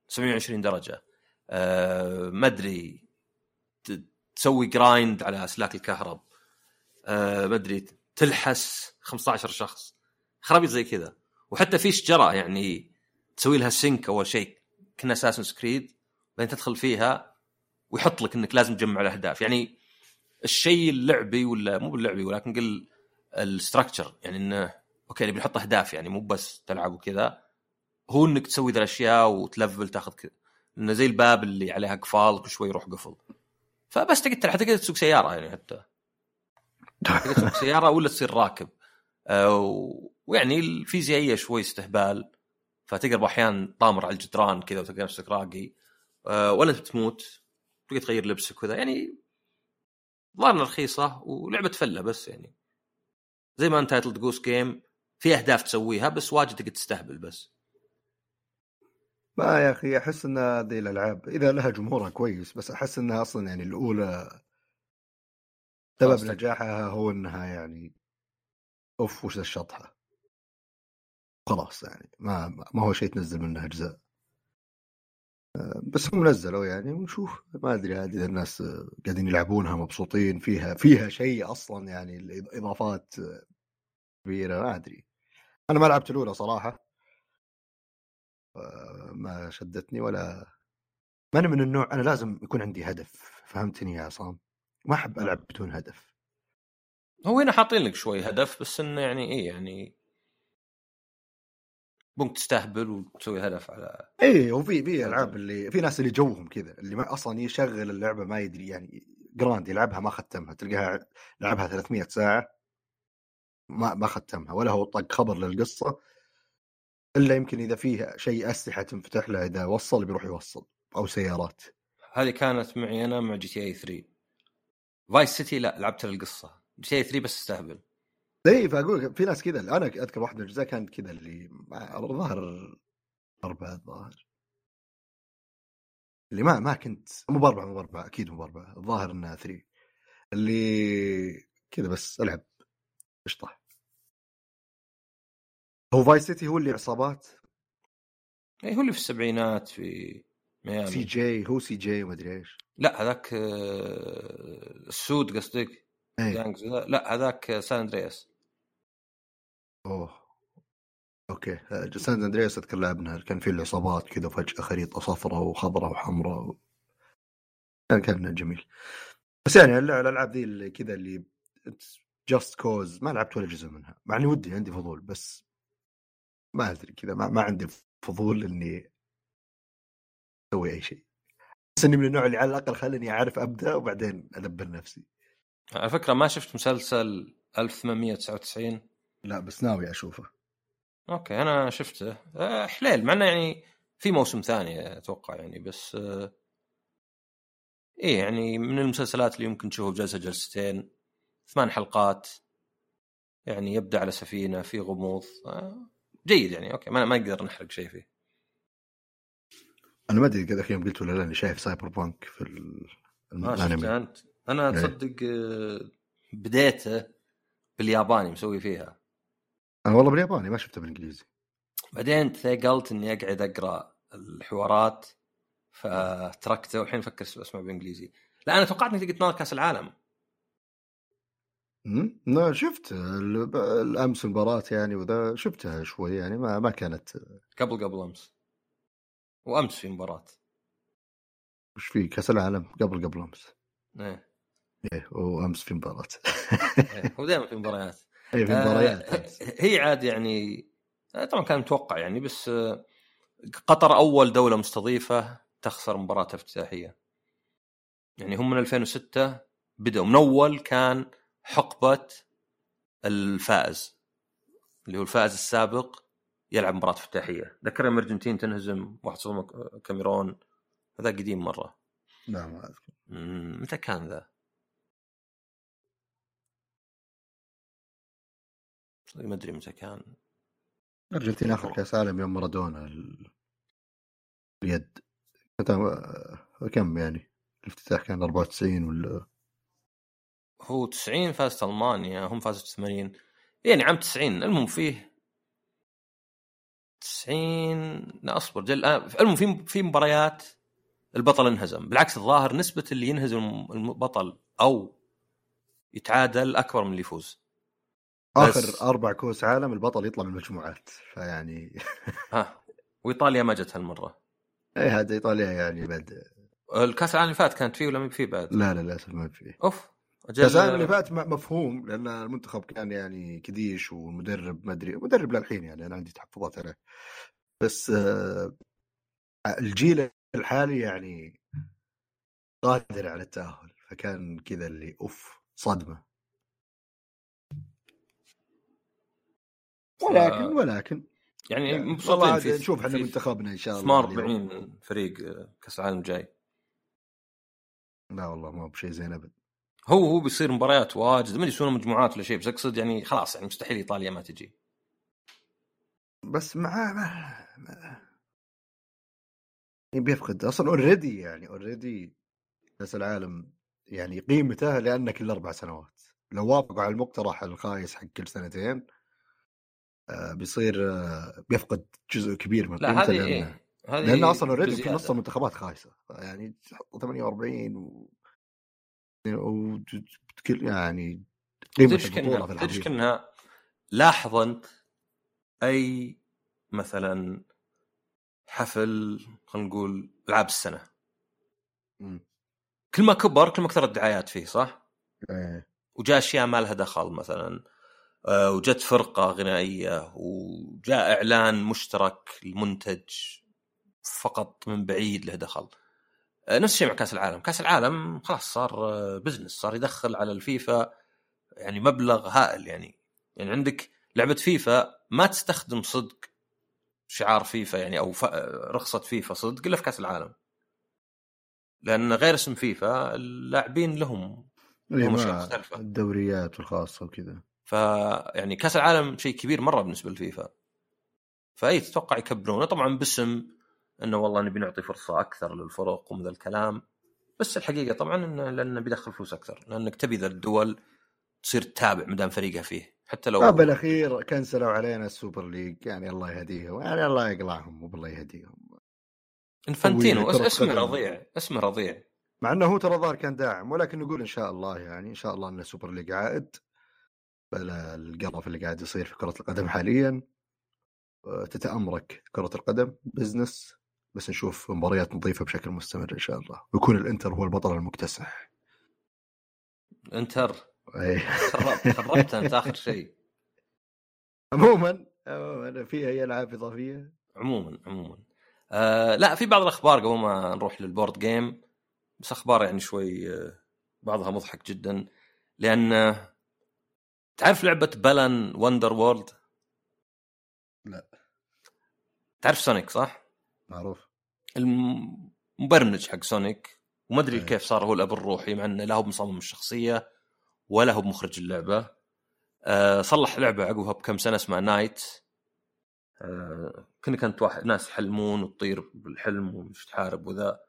Speaker 2: 720 درجة. أه ما أدري تسوي grind على أسلاك الكهرب. أه ما أدري تلحس 15 شخص. خرابيط زي كذا. وحتى في شجرة يعني تسوي لها sync أول شيء. كنا Assassin's Creed بعدين تدخل فيها ويحط لك إنك لازم تجمع الأهداف. يعني الشيء اللعبي ولا مو باللعبي ولكن قل ال structure يعني إنه okay نبي نحط أهداف يعني مو بس تلعب وكذا. هو إنك تسوي ذا الأشياء وت level تاخذ كذا إنه زي الباب اللي عليها قفال كل شوي يروح قفل. فبس تقدر تلعب تقدر تسوق سيارة يعني حتى. تقدر تسوق سيارة ولا تصير راكب. آه، ويعني الفيزيائية شوي استهبال. فتقدر أحيانا طامر على الجدران كذا وتلقى نفسك راقي. آه، ولا انت تموت. تقدر تغير لبسك وكذا. يعني ظاهر رخيصة ولعبة فله بس يعني. زي ما أنت تايتلد جوس جيم في أهداف تسويها بس واجد تقدر تستهبل بس.
Speaker 1: ما يا أخي أحس إن هذه الألعاب إذا لها جمهورها كويس بس أحس إنها أصلا يعني الأولى سبب. نجاحها هو إنها يعني أوف وش الشطحة؟ خلاص يعني ما ما هو شيء تنزل منها أجزاء. بس هم نزلوا يعني ونشوف. ما أدري عاد إذا الناس قاعدين يلعبونها مبسوطين فيها فيها شيء أصلا يعني الاضافات كبيرة ما أدري. أنا ما لعبت الأولى صراحة. ما شدتني ولا ما أنا من النوع أنا لازم يكون عندي هدف فهمتني يا عصام؟ ما أحب ألعب بدون هدف.
Speaker 2: هو هنا حاطين لك شوي هدف بس إنه يعني إيه يعني ممكن تستهبل وتسوي هدف على
Speaker 1: إيه وفي في ألعاب اللي في ناس اللي جوهم كذا اللي ما أصلا يشغل اللعبة ما يدري يعني Grand يلعبها ما ختمها تلقاها لعبها 300 ساعة ما ما ختمها ولا هو طق خبر للقصة. إلا يمكن إذا فيه شيء أسلحة تنفتح له إذا وصل بيروح يوصل أو سيارات.
Speaker 2: هذه كانت معي أنا مع GTA 3 Vice City لا لعبت القصة GTA 3 بس استهبل.
Speaker 1: إي فأقول في ناس كذا أنا أذكر واحد من الأجزاء كانت كذا اللي الظاهر اربعه الظاهر اللي ما ما كنت مو باربعه مو باربعه أكيد مو باربعه الظاهر إنها three. اللي كذا بس ألعب. قشطه هو Vice City هو اللي عصابات؟
Speaker 2: اي هو اللي في السبعينات في ميامي.
Speaker 1: سي جي هو سي جي وما أدري إيش.
Speaker 2: لا هذاك آه، السود قصدك؟
Speaker 1: إيه.
Speaker 2: لا هذاك San Andreas.
Speaker 1: أوه. okay. San Andreas أذكر لعبنا كان في العصابات كذا فجاه خريطة صفراء وخضراء وحمراء و... كان كان جميل. بس يعني الألعاب ذي اللي كذا اللي Just Cause ما لعبت ولا جزء منها. مع إني ودي عندي فضول بس ما أدري كذا ما, ما عندي فضول إني أسوي أي شيء. بس إني من النوع اللي على الأقل خليني أعرف أبدأ وبعدين أدبر نفسي.
Speaker 2: على فكرة ما شفت مسلسل 1899
Speaker 1: لا بس ناوي أشوفه.
Speaker 2: okay أنا شفته. آه، حليل مع إنه يعني في موسم ثاني أتوقع يعني بس آه، إيه يعني من المسلسلات اللي يمكن تشوفه بجلسة جلستين ثمان حلقات يعني يبدأ على سفينة في غموض آه، جيد يعني okay ما ما نقدر نحرق شيء فيه.
Speaker 1: أنا ما أدري كذا يوم قلت ولا لا إني شايف سايبر بانك في
Speaker 2: الانمي آه أنت. أنا إيه. تصدق بديته بالياباني مسوي فيها.
Speaker 1: أنا والله بالياباني ما شفته بالإنجليزي.
Speaker 2: بعدين ثقلت إني أقعد أقرأ الحوارات فتركته. والحين أفكر اسمع بالإنجليزي. لا أنا توقعت انك تقدر كأس العالم.
Speaker 1: امم شفت الأمس المباراة يعني وذا شفتها شوي يعني ما ما كانت.
Speaker 2: قبل قبل أمس. وأمس في مباراة.
Speaker 1: وش في؟ كأس العالم قبل قبل أمس.
Speaker 2: إيه.
Speaker 1: إيه وأمس في مباراة.
Speaker 2: إيه. هو دائما في مباريات.
Speaker 1: اي في مباريات
Speaker 2: آه هي عاد يعني آه، طبعا كان متوقع يعني بس آه، قطر أول دولة مستضيفة تخسر مباراة افتتاحية. يعني هم من 2006 بدأوا. من أول كان حقبة الفائز اللي هو الفائز السابق يلعب مباراة افتتاحية. ذكر الأرجنتين تنهزم 1-0 كاميرون. هذا قديم مرة.
Speaker 1: لا ما أذكر.
Speaker 2: متى كان ذا؟ ما أدري متى كان.
Speaker 1: الأرجنتين آخر كأس عالم يوم مارادونا اليد كم يعني؟ الافتتاح كان 94 ولا
Speaker 2: هو 90 فازت ألمانيا هم فازوا 80 يعني عام 90 المهم فيه 90 لا أصبر جل آه، المهم في في مباريات البطل انهزم. بالعكس الظاهر نسبة اللي ينهزم البطل أو يتعادل أكبر من اللي يفوز.
Speaker 1: آخر أربع كوس عالم البطل يطلع من المجموعات فيعني
Speaker 2: ها وإيطاليا ما جت هالمره
Speaker 1: اي هذا إيطاليا يعني بعد.
Speaker 2: الكأس العالم اللي فات كانت فيه ولا ما فيه بعد؟
Speaker 1: لا لا للأسف ما فيه
Speaker 2: أوف.
Speaker 1: كاس العالم اللي فات مفهوم لأن المنتخب كان يعني كديش والمدرب ما أدري مدرب للحين يعني أنا عندي تحفظات عليه. بس آه الجيل الحالي يعني قادر على التأهل فكان كذا اللي أوف صدمة. ولكن ولكن
Speaker 2: يعني
Speaker 1: والله نشوف إحنا منتخبنا إن شاء الله
Speaker 2: 48 فريق كأس العالم جاي
Speaker 1: لا والله ما هو بشيء زين أبد.
Speaker 2: هو هو بيصير مباريات واجد ما أدري يسوون مجموعات ولا شيء بس أقصد يعني خلاص يعني مستحيل إيطاليا ما تجي
Speaker 1: بس مع ما... ما... بيفقد أصلا already يعني already كأس العالم يعني قيمته لأنه كل أربع سنوات لو وافقوا على المقترح الخايس حق كل سنتين آه، بيصير آه، بيفقد جزء كبير من
Speaker 2: لا هذه إيه؟ هذه
Speaker 1: لأن أصلا اوريدي في. نص المنتخبات خايسة يعني تحط 48 و و كل- يعني قيمة
Speaker 2: البطولة
Speaker 1: في الحقيقة
Speaker 2: كأنها لاحظ انت أي مثلا حفل خلينا نقول ألعاب
Speaker 1: السنة.
Speaker 2: كل ما كبر كل ما كثرت الدعايات فيه صح؟
Speaker 1: إيه.
Speaker 2: وجاء أشياء ما لها دخل مثلا آه، وجت فرقة غنائية وجاء إعلان مشترك المنتج فقط من بعيد له دخل نفس الشيء مع كأس العالم. كأس العالم خلاص صار آه، business صار يدخل على الفيفا يعني مبلغ هائل يعني. يعني عندك لعبة فيفا ما تستخدم صدق شعار فيفا يعني أو ف... رخصة فيفا صدق إلا في كأس العالم. لأن غير اسم فيفا اللاعبين لهم
Speaker 1: إيه،
Speaker 2: مختلفة.
Speaker 1: الدوريات الخاصه وكذا.
Speaker 2: ف يعني كأس العالم شيء كبير مرة بالنسبة للفيفا فأي تتوقع يكبرونه؟ طبعا باسم إنه والله نبي نعطي فرصة أكثر للفرق ومن ذا الكلام. بس الحقيقة طبعا انه لأنه بيدخل فلوس أكثر. لأنك تبي ذا الدول تصير تتابع مدام فريقها فيه. حتى لو
Speaker 1: بالاخير كنسلوا علينا ال Super League. يعني الله يهديهم. يعني الله يقلعهم وبالله يهديهم.
Speaker 2: إنفانتينو اسمه. رضيع. اسمه رضيع.
Speaker 1: مع إنه هو ترى الظاهر كان داعم. ولكن نقول إن شاء الله يعني إن شاء الله إن ال Super League عائد. بلا القرف اللي قاعد يصير في كرة القدم حاليا آه، تتأمرك كرة القدم business بس نشوف مباريات نظيفة بشكل مستمر إن شاء الله. ويكون الإنتر هو البطل المكتسح.
Speaker 2: إنتر.
Speaker 1: إيه.
Speaker 2: خربت خربت أنت آخر شيء.
Speaker 1: عموما عموما في اي العاب إضافية.
Speaker 2: عموما عموما. آه لا في بعض الأخبار قبل ما نروح لل board game. بس أخبار يعني شوي آه بعضها مضحك جدا. لأن آه، تعرف لعبة Balan Wonderworld
Speaker 1: لا.
Speaker 2: تعرف Sonic صح؟
Speaker 1: معروف.
Speaker 2: المبرمج حق Sonic وما أدري
Speaker 1: إيه.
Speaker 2: كيف صار هو الأب الروحي مع إنه لا هو بمصمم الشخصية ولا هو بمخرج اللعبة. آه صلح لعبة عقبها بكم سنة اسمها NiGHTS. آه كنا كانت واحد ناس يحلمون وتطير بالحلم ومش تحارب وذا.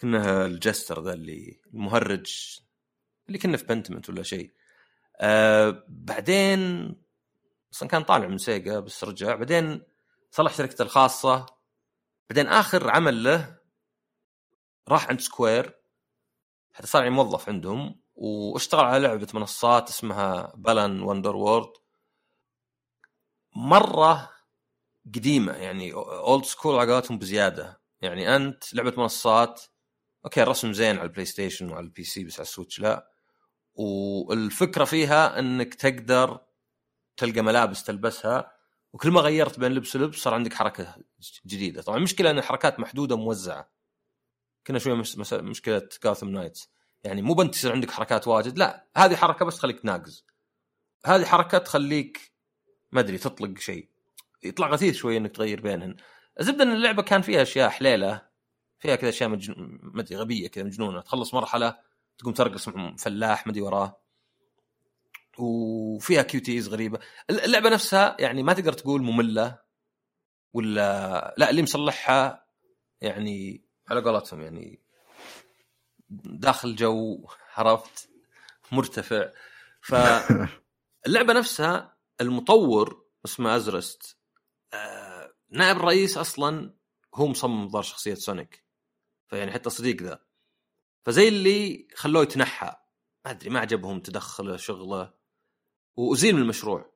Speaker 2: كنا ال jester ذا اللي المهرج اللي كنا في بنتمنت ولا شيء. آه بعدين أصلا كان طالع من Sega بس رجع. بعدين صلح شركته الخاصة. بعدين آخر عمل له راح عند Square. حتى صار موظف عندهم واشتغل على لعبة منصات اسمها Balan Wonderworld مرة قديمة يعني old school على قولتهم بزيادة. يعني أنت لعبة منصات أوكي الرسم زين على ال PlayStation وعلى ال PC بس على ال Switch لا. والفكرة فيها إنك تقدر تلقى ملابس تلبسها. وكل ما غيرت بين لبس ولبس صار عندك حركة جديدة. طبعا المشكلة ان الحركات محدودة موزعة. كنا شوية مشكلة Gotham Knights يعني مو بنت يصير عندك حركات واجد لا هذه حركة بس تخليك ناقز. هذه حركة تخليك ما أدري تطلق شيء. يطلع غثيث شوية إنك تغير بينهن. الزبدة إن اللعبة كان فيها أشياء حليلة فيها كذا أشياء مجن... ما أدري غبية كذا مجنونة. تخلص مرحلة تقوم ترقص مع فلاح ما أدري وراه. وفيها QTEs غريبة. اللعبة نفسها يعني ما تقدر تقول مملة ولا لا اللي مصلحها يعني على قولتهم يعني داخل جو عرفت مرتفع. فاللعبه نفسها المطور اسمه أزرست آه نائب الرئيس أصلا هو مصمم ظهر شخصية سونيك. فيعني حتى صديق ذا. فزي اللي خلوه يتنحى. ما أدري ما عجبهم تدخله شغله. وأزيل من المشروع.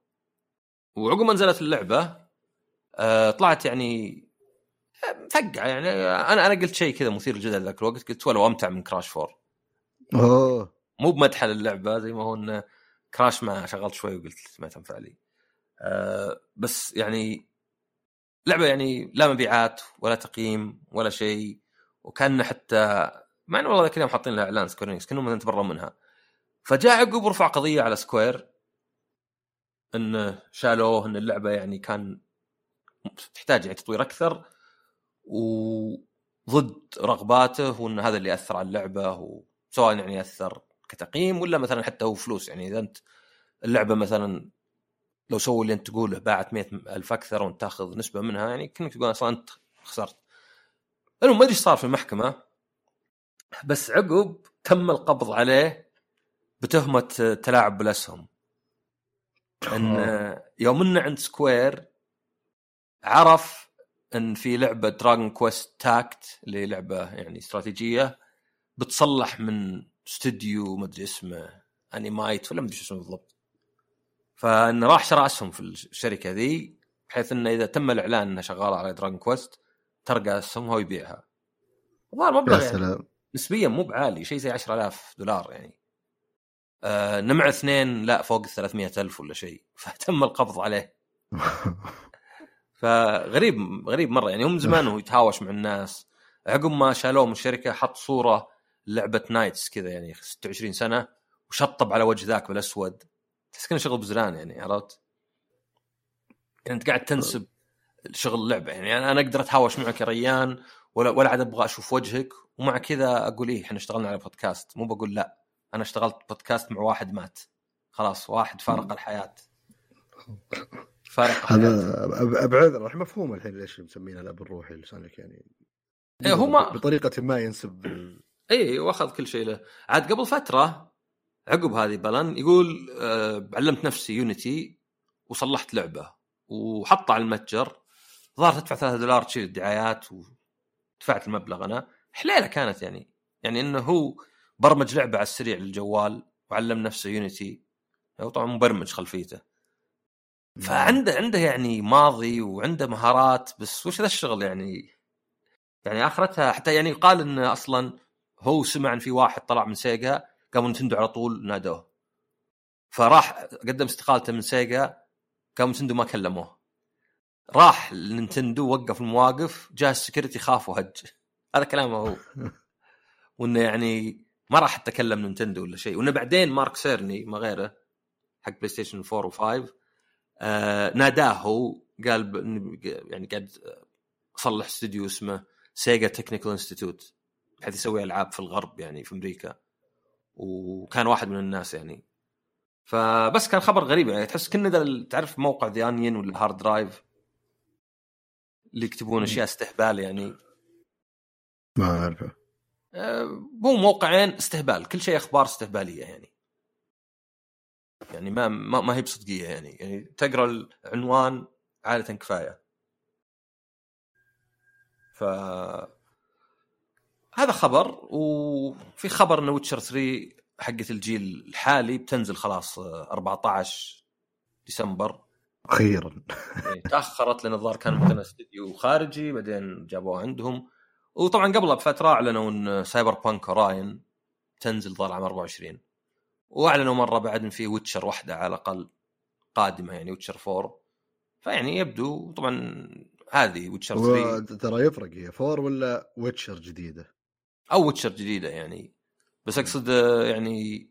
Speaker 2: وعقب ما نزلت اللعبة آه طلعت يعني مفقعه يعني. أنا أنا قلت شيء كذا مثير للجدل ذاك الوقت قلت ولو أمتع من كراش 4
Speaker 1: أوه.
Speaker 2: مو بمدح للعبه زي ما هو انه كراش ما شغلت شوي وقلت ما تنفع لي. أه بس يعني لعبة يعني لا مبيعات ولا تقييم ولا شيء وكان حتى مع انه والله ذاك اليوم حاطين لها إعلان Square كأنهم مثلا تبرأوا منها. فجاء عقب رفع قضية على Square انه شالوه إن اللعبة يعني كان تحتاج يعني تطوير أكثر وضد رغباته وإن هذا اللي اثر على اللعبة سواء يعني يأثر كتقييم ولا مثلا حتى هو فلوس. يعني إذا أنت اللعبة مثلا لو سووا اللي أنت تقوله باعت مئة ألف أكثر وأنت تاخذ نسبة منها يعني كأنك تقول أصلا أنت خسرت. المهم ما أدري إيش صار في المحكمة بس عقب تم القبض عليه بتهمة تلاعب بالاسهم إن يوم إنه عند Square عرف إن في لعبة Dragon Quest Tact اللي لعبة يعني استراتيجية بتصلح من استوديو ما أدري اسمه انيمايت ولا ما أدري شو اسمه بالضبط. فانه راح شرى اسهم في الشركة ذي بحيث إنه إذا تم الإعلان انها شغاله على Dragon Quest ترقى اسهمها ويبيعها الظاهر مبلغ يعني. نسبيا مو بعالي شيء زي 10000 دولار يعني. آه نمع اثنين لا فوق ال 300 ألف ولا شيء. فتم القبض عليه. فغريب غريب مرة. يعني هم زمان هو يتهاوش مع الناس. عقب ما شالوه من الشركة حط صورة لعبة NiGHTS كذا يعني 26 سنة وشطب على وجه ذاك بالأسود. تحس كأنه شغل بزران يعني عرفت؟ يعني انت قاعد تنسب شغل اللعبة. يعني أنا أنا أقدر أتهاوش معك يا ريان ولا ولا عاد أبغى أشوف وجهك ومع كذا أقول إيه إحنا اشتغلنا على بودكاست. مو بقول لا. أنا اشتغلت بودكاست مع واحد مات. خلاص واحد فارق الحياة. فارق
Speaker 1: هذا بعذر الحين مفهوم الحين ليش مسمينه الأب الروحي لسانك يعني.
Speaker 2: إيه، هو ما-
Speaker 1: بطريقة ما ينسب
Speaker 2: اي وأخذ كل شيء له. عاد قبل فترة عقب هذه بلن يقول آه علمت نفسي يونيتي وصلحت لعبة وحطها على المتجر. ظهر تدفع 3 دولار تشيل الدعايات ودفعت المبلغ. أنا حليلة كانت يعني. يعني إنه هو برمج لعبة على السريع للجوال وعلم نفسه يونيتي هو طبعا مبرمج خلفيته. فعنده عنده يعني ماضي وعنده مهارات بس وش ذا الشغل يعني؟ يعني آخرتها حتى يعني يقال انه أصلا هو سمع إن في واحد طلع من Sega قاموا Nintendo على طول نادوه. فراح قدم استقالته من Sega قام Nintendo ما كلموه. راح ل Nintendo وقف المواقف جاء ال security خاف وهج. هذا كلامه هو. وإنه يعني ما راح حتى كلم Nintendo ولا شيء. وإنه بعدين مارك سيرني ما غيره حق PlayStation 4 و5 آه ناداه هو قال ب- يعني قاعد أصلح استوديو اسمه Sega Technical Institute بحيث يسوي ألعاب في الغرب يعني في أمريكا. وكان واحد من الناس يعني. فبس كان خبر غريب يعني. تحس كنا تعرف موقع The Onion ولا Hard Drive اللي يكتبون أشياء استهبال يعني.
Speaker 1: ما أعرفه.
Speaker 2: آه، هو موقعين استهبال كل شيء أخبار استهبالية يعني. يعني ما ما, ما هي بصدقية يعني. يعني تقرأ العنوان عادة كفاية. ف هذا خبر وفي خبر إن Witcher 3 حقت الجيل الحالي بتنزل خلاص آه، 14 ديسمبر.
Speaker 1: أخيرا.
Speaker 2: يعني تأخرت لأن الظاهر كان عندنا استديو خارجي بعدين جابوه عندهم. وطبعا قبلها بفترة أعلنوا إن Cyberpunk Orion تنزل ظهر عام 24 وأعلنوا مرة بعد إن في Witcher واحدة على الأقل قادمة يعني Witcher 4 فيعني يبدو طبعا هذه Witcher 3
Speaker 1: هو ترى يفرق هي four ولا Witcher جديدة؟
Speaker 2: أو Witcher جديدة يعني. بس أقصد يعني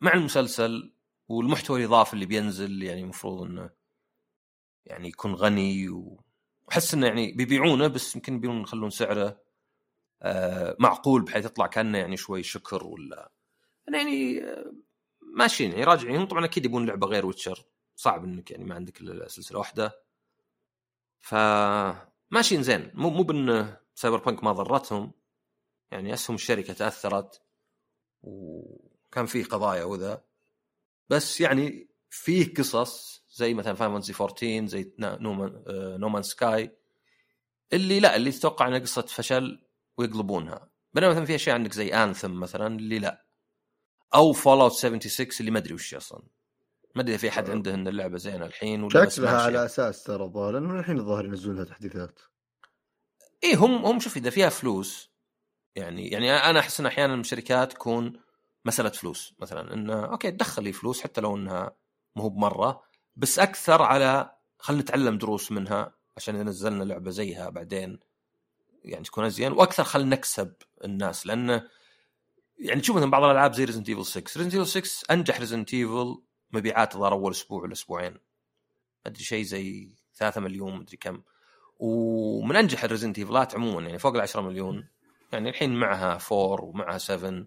Speaker 2: مع المسلسل والمحتوى الإضافي اللي بينزل يعني المفروض إنه يعني يكون غني و- واحس إنه يعني بيبيعونه بس يمكن يبيعون يخلون سعره آه، معقول بحيث يطلع كأنه يعني شوي شكر ولا يعني آه، ماشيين يعني راجعين. هم طبعا أكيد يبون لعبة غير Witcher. صعب إنك يعني ما عندك إلا سلسلة واحدة. ف ماشيين زين. مو مو بإن Cyberpunk ما ضرتهم. يعني أسهم الشركة تأثرت وكان فيه قضايا وذا. بس يعني فيه قصص زي مثلا Final Fantasy 14 زي No Man's No Man's Sky اللي لا اللي تتوقع إنها قصة فشل ويقلبونها. بينما مثلا في أشياء عندك زي Anthem مثلا اللي لا. أو Fallout 76 اللي ما أدري وش أصلا. ما أدري في أحد عنده إن اللعبة زينة الحين ولا
Speaker 1: شكلها. على أساس ترى الظاهر لأنه الحين الظاهر ينزلون لها تحديثات.
Speaker 2: إيه هم هم شوف إذا فيها فلوس يعني يعني أنا أحس إن أحيانا الشركات تكون مسألة فلوس مثلا. إنه okay تدخل لي فلوس حتى لو إنها مو بمرة. بس أكثر على خلينا نتعلم دروس منها عشان إذا نزلنا لعبة زيها بعدين يعني تكون أزين. وأكثر خلينا نكسب الناس لأنه يعني تشوف مثلا بعض الألعاب زي Resident Evil 6 Resident Evil 6 أنجح Resident Evil مبيعات الظاهر أول أسبوع ولا أسبوعين. أدري شيء زي 3 مليون مدري كم. ومن أنجح ال Resident Evil ات عموما يعني فوق ال 10 مليون. يعني الحين معها 4 ومعها 7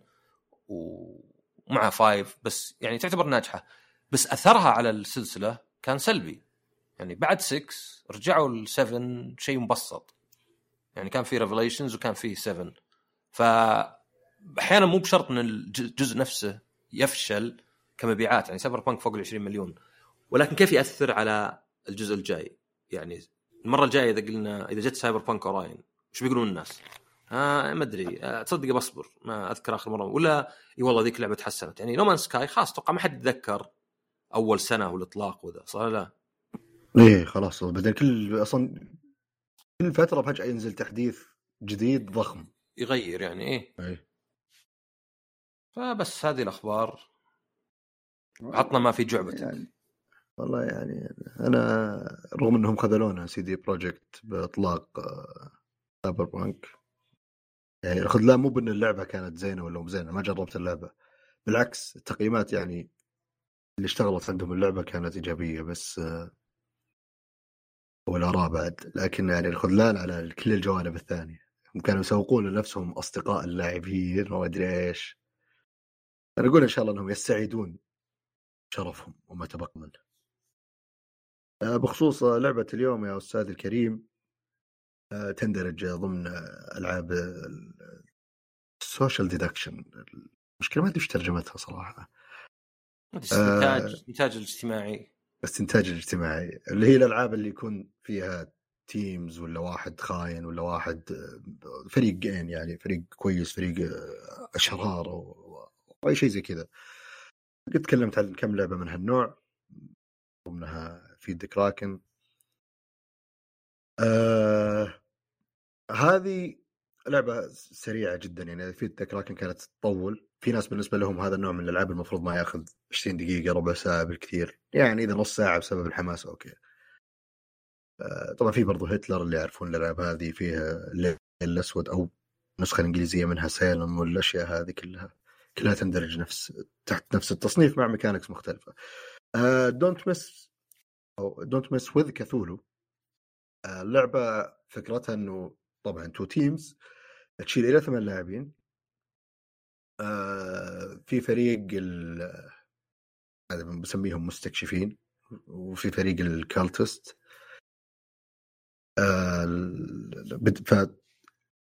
Speaker 2: ومعها 5 بس يعني تعتبر ناجحة. بس أثرها على السلسلة كان سلبي. يعني بعد 6 رجعوا ل 7 شيء مبسط. يعني كان في Revelations وكان في 7 ف أحيانا مو بشرط إن الجزء نفسه يفشل كمبيعات. يعني Cyberpunk فوق ال 20 مليون. ولكن كيف يأثر على الجزء الجاي؟ يعني المرة الجاية إذا قلنا إذا جت Cyberpunk Orion وش بيقولون الناس؟ آه ما أدري. آه تصدق بصبر ما أذكر آخر مرة. ولا إي والله ذيك اللعبة تحسنت. يعني No Man's Sky خلاص أتوقع ما حد يتذكر. أول سنة والاطلاق وذا صح لا؟
Speaker 1: إيه خلاص. بعدين كل أصلا كل فترة فجأة ينزل تحديث جديد ضخم.
Speaker 2: يغير يعني إيه.
Speaker 1: إيه.
Speaker 2: فبس هذه الأخبار. عطنا ما في جعبة.
Speaker 1: يعني والله يعني أنا رغم إنهم خذلونا CD Projekt بإطلاق Cyberpunk يعني الخذلان مو بأن اللعبة كانت زينة ولا مو زينة ما جربت اللعبة. بالعكس التقييمات يعني اللي اشتغلت عندهم اللعبة كانت إيجابية بس آه، والاراء بعد. لكن يعني الخذلان على كل الجوانب الثانية. هم كانوا يسوقون لنفسهم أصدقاء اللاعبين وما أدري إيش. أنا أقول إن شاء الله إنهم يستعيدون شرفهم وما تبقى منه آه، بخصوص لعبة اليوم يا أستاذ الكريم آه، تندرج ضمن ألعاب ال social deduction المشكلة ما أدري إيش ترجمتها صراحة.
Speaker 2: استنتاج الاستنتاج الاجتماعي.
Speaker 1: الاستنتاج الاجتماعي اللي هي الألعاب اللي يكون فيها teams ولا واحد خاين ولا واحد آه، فريقين يعني فريق كويس فريق أشرار أو أي شيء زي كذا. قد تكلمت عن كم لعبة من هالنوع ضمنها Feed the Kraken آه هذه لعبة سريعة جدا يعني Feed the Kraken كانت تطول. في ناس بالنسبة لهم هذا النوع من الألعاب المفروض ما ياخذ 20 دقيقة ربع ساعة بالكثير. يعني إذا نص ساعة بسبب الحماس okay. آه طبعا في برضو هتلر اللي يعرفون الألعاب هذه فيها الليل الأسود أو النسخة الإنجليزية منها Salem والأشياء هذه كلها. كلها تندرج نفس تحت نفس التصنيف مع mechanics مختلفة. Don't Mess أو Don't Mess with Cthulhu اللعبة فكرتها إنه طبعا two teams تشيل إلى ثمان لاعبين. آه في فريق هذا بسميهم مستكشفين وفي فريق ال cultists. آه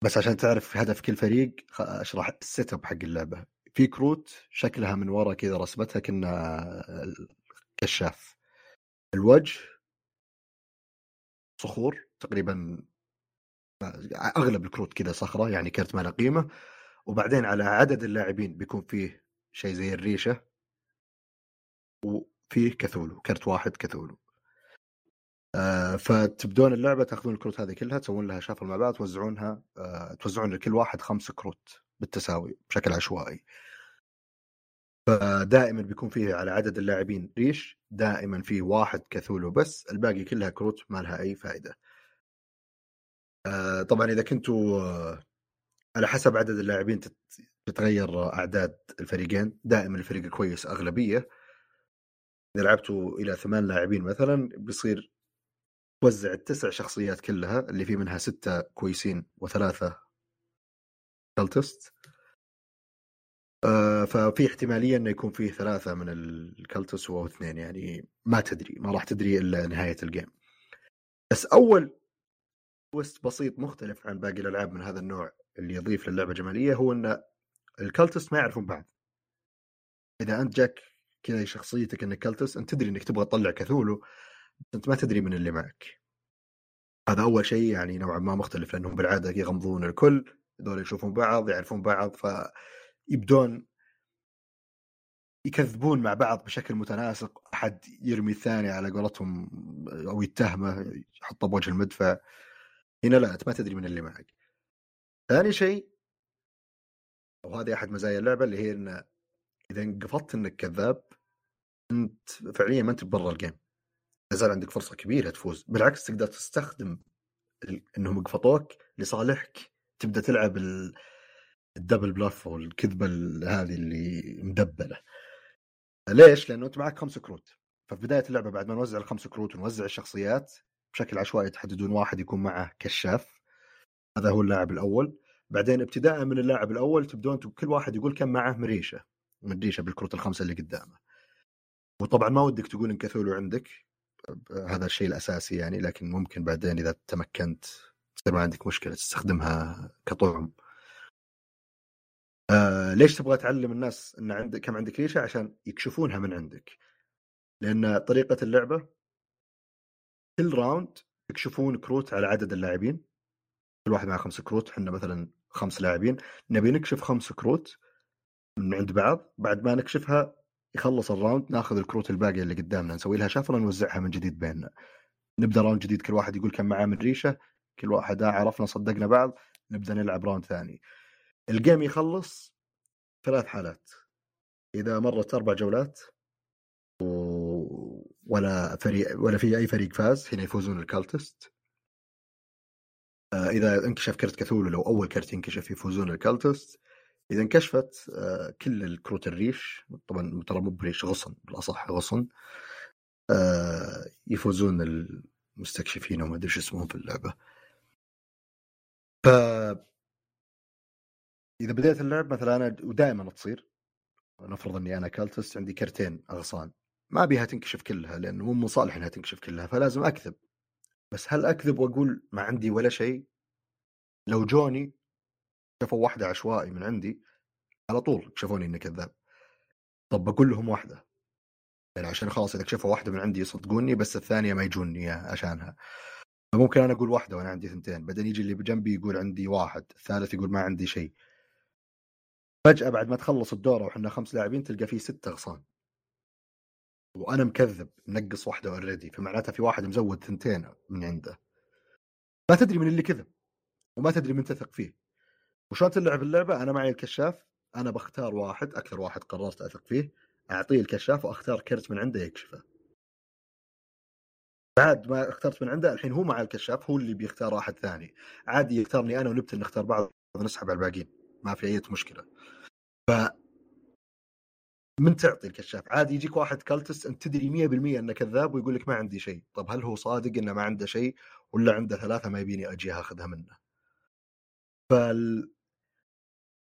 Speaker 1: بس عشان تعرف هدف كل فريق أشرح ال setup حق اللعبة. في كروت شكلها من ورا كذا رسمتها كنا كشاف الوجه صخور تقريبا أغلب الكروت كذا صخرة يعني كرت ما له قيمة. وبعدين على عدد اللاعبين بيكون فيه شيء زي الريشة وفيه كثولو كرت واحد كثولو آه فتبدون اللعبة تاخذون الكروت هذه كلها تسوون لها شافل مع بعض توزعونها آه توزعون لكل واحد خمس كروت بالتساوي بشكل عشوائي. فدائما بيكون فيه على عدد اللاعبين ريش دائما فيه واحد كثولو بس الباقي كلها كروت ما لها أي فائدة. آه طبعا إذا كنتوا آه على حسب عدد اللاعبين تتغير أعداد الفريقين. دائما الفريق الكويس أغلبية. إذا لعبتوا إلى ثمان لاعبين مثلا بيصير توزع التسع شخصيات كلها اللي في منها ستة كويسين وثلاثة cultist. آه ففي احتمالية إنه يكون فيه ثلاثة من ال cultists أو اثنين. يعني ما تدري ما راح تدري إلا نهاية ال game. بس أول twist بسيط مختلف عن باقي الألعاب من هذا النوع. اللي يضيف للعبة جمالية هو إن ال cultists ما يعرفون بعض. إذا أنت جاك كذا شخصيتك انك cultist أنت تدري إنك تبغى تطلع Cthulhu بس أنت ما تدري من اللي معك. هذا أول شيء يعني نوعا ما مختلف لأنهم بالعادة يغمضون الكل هذول يشوفون بعض يعرفون بعض ف يبدون يكذبون مع بعض بشكل متناسق. أحد يرمي الثاني على قولتهم أو يتهمه يحطه بوجه المدفع. هنا لا أنت ما تدري من اللي معك. ثاني شيء وهذه أحد مزايا اللعبة اللي هي إن إذا انقفضت انك كذاب أنت فعليا ما أنت برا الجيم زال عندك فرصة كبيرة تفوز. بالعكس تقدر تستخدم إنهم قفطوك لصالحك. تبدأ تلعب ال... الدبل بلف أو الكذبة هذه اللي مدبلة. ليش؟ لأنه أنت معك خمس كروت. ففي بداية اللعبة بعد ما نوزع الخمس كروت ونوزع الشخصيات بشكل عشوائي تحددون واحد يكون معه كشاف. هذا هو اللاعب الأول. بعدين ابتداء من اللاعب الأول تبدون كل واحد يقول كم معه مريشة. مريشة بالكروت الخمسة اللي قدامه. وطبعا ما ودك تقول ان Cthulhu عندك هذا الشيء الأساسي يعني لكن ممكن بعدين إذا تمكنت تصير ما عندك مشكلة تستخدمها كطعم. آه ليش تبغى تعلم الناس إن عندك كم عندك ريشة؟ عشان يكشفونها من عندك. لأن طريقة اللعبة كل round يكشفون كروت على عدد اللاعبين. كل واحد معه خمس كروت إحنا مثلا خمس لاعبين نبي نكشف خمس كروت من عند بعض بعد ما نكشفها يخلص ال round ناخذ الكروت الباقية اللي قدامنا نسوي لها shuffle نوزعها من جديد بيننا. نبدأ round جديد كل واحد يقول كم معاه من ريشة كل واحد عرفنا صدقنا بعض نبدأ نلعب round ثاني. ال game يخلص ثلاث حالات. إذا مرت أربع جولات و... ولا فريق ولا في أي فريق فاز هنا يفوزون ال cultists. إذا انكشف كرت Cthulhu لو أول كرت ينكشف يفوزون ال cultists. إذا انكشفت آه كل الكروت الريش طبعا ترى مو بريش غصن بالأصح غصن آه يفوزون المستكشفين وما أدري اسمهم في اللعبة. ف إذا بديت اللعب مثلا أنا ودائما تصير نفرض إني أنا cultist عندي كرتين أغصان. ما أبيها تنكشف كلها لأنه مو من صالح إنها تنكشف كلها فلازم أكذب. بس هل أكذب وأقول ما عندي ولا شيء؟ لو جوني شافوا واحدة عشوائي من عندي على طول شافوني إني كذاب. طب بقول لهم واحدة. يعني عشان خلاص إذا كشفوا واحدة من عندي يصدقوني بس الثانية ما يجوني عشانها. فممكن أنا أقول واحدة وأنا عندي ثنتين بعدين يجي اللي بجنبي يقول عندي واحد الثالث يقول ما عندي شيء. فجأة بعد ما تخلص الدورة وحنا خمس لاعبين تلقى فيه ستة اغصان وأنا مكذب منقص واحدة اوريدي فمعناتها في واحد مزود ثنتين من عنده. ما تدري من اللي كذب وما تدري من تثق فيه. وشلون تلعب اللعبة؟ أنا معي الكشاف أنا بختار واحد أكثر واحد قررت أثق فيه أعطيه الكشاف وأختار كرت من عنده يكشفه. بعد ما اخترت من عنده الحين هو مع الكشاف هو اللي بيختار واحد ثاني. عادي يختارني أنا ونبتل نختار بعض ونسحب على الباقيين ما في أي مشكلة. ف من تعطي الكشاف؟ عادي يجيك واحد cultist أنت تدري 100% أنه كذاب ويقول لك ما عندي شيء. طب هل هو صادق إنه ما عنده شيء ولا عنده ثلاثة ما يبيني أجي أخذها منه؟ فال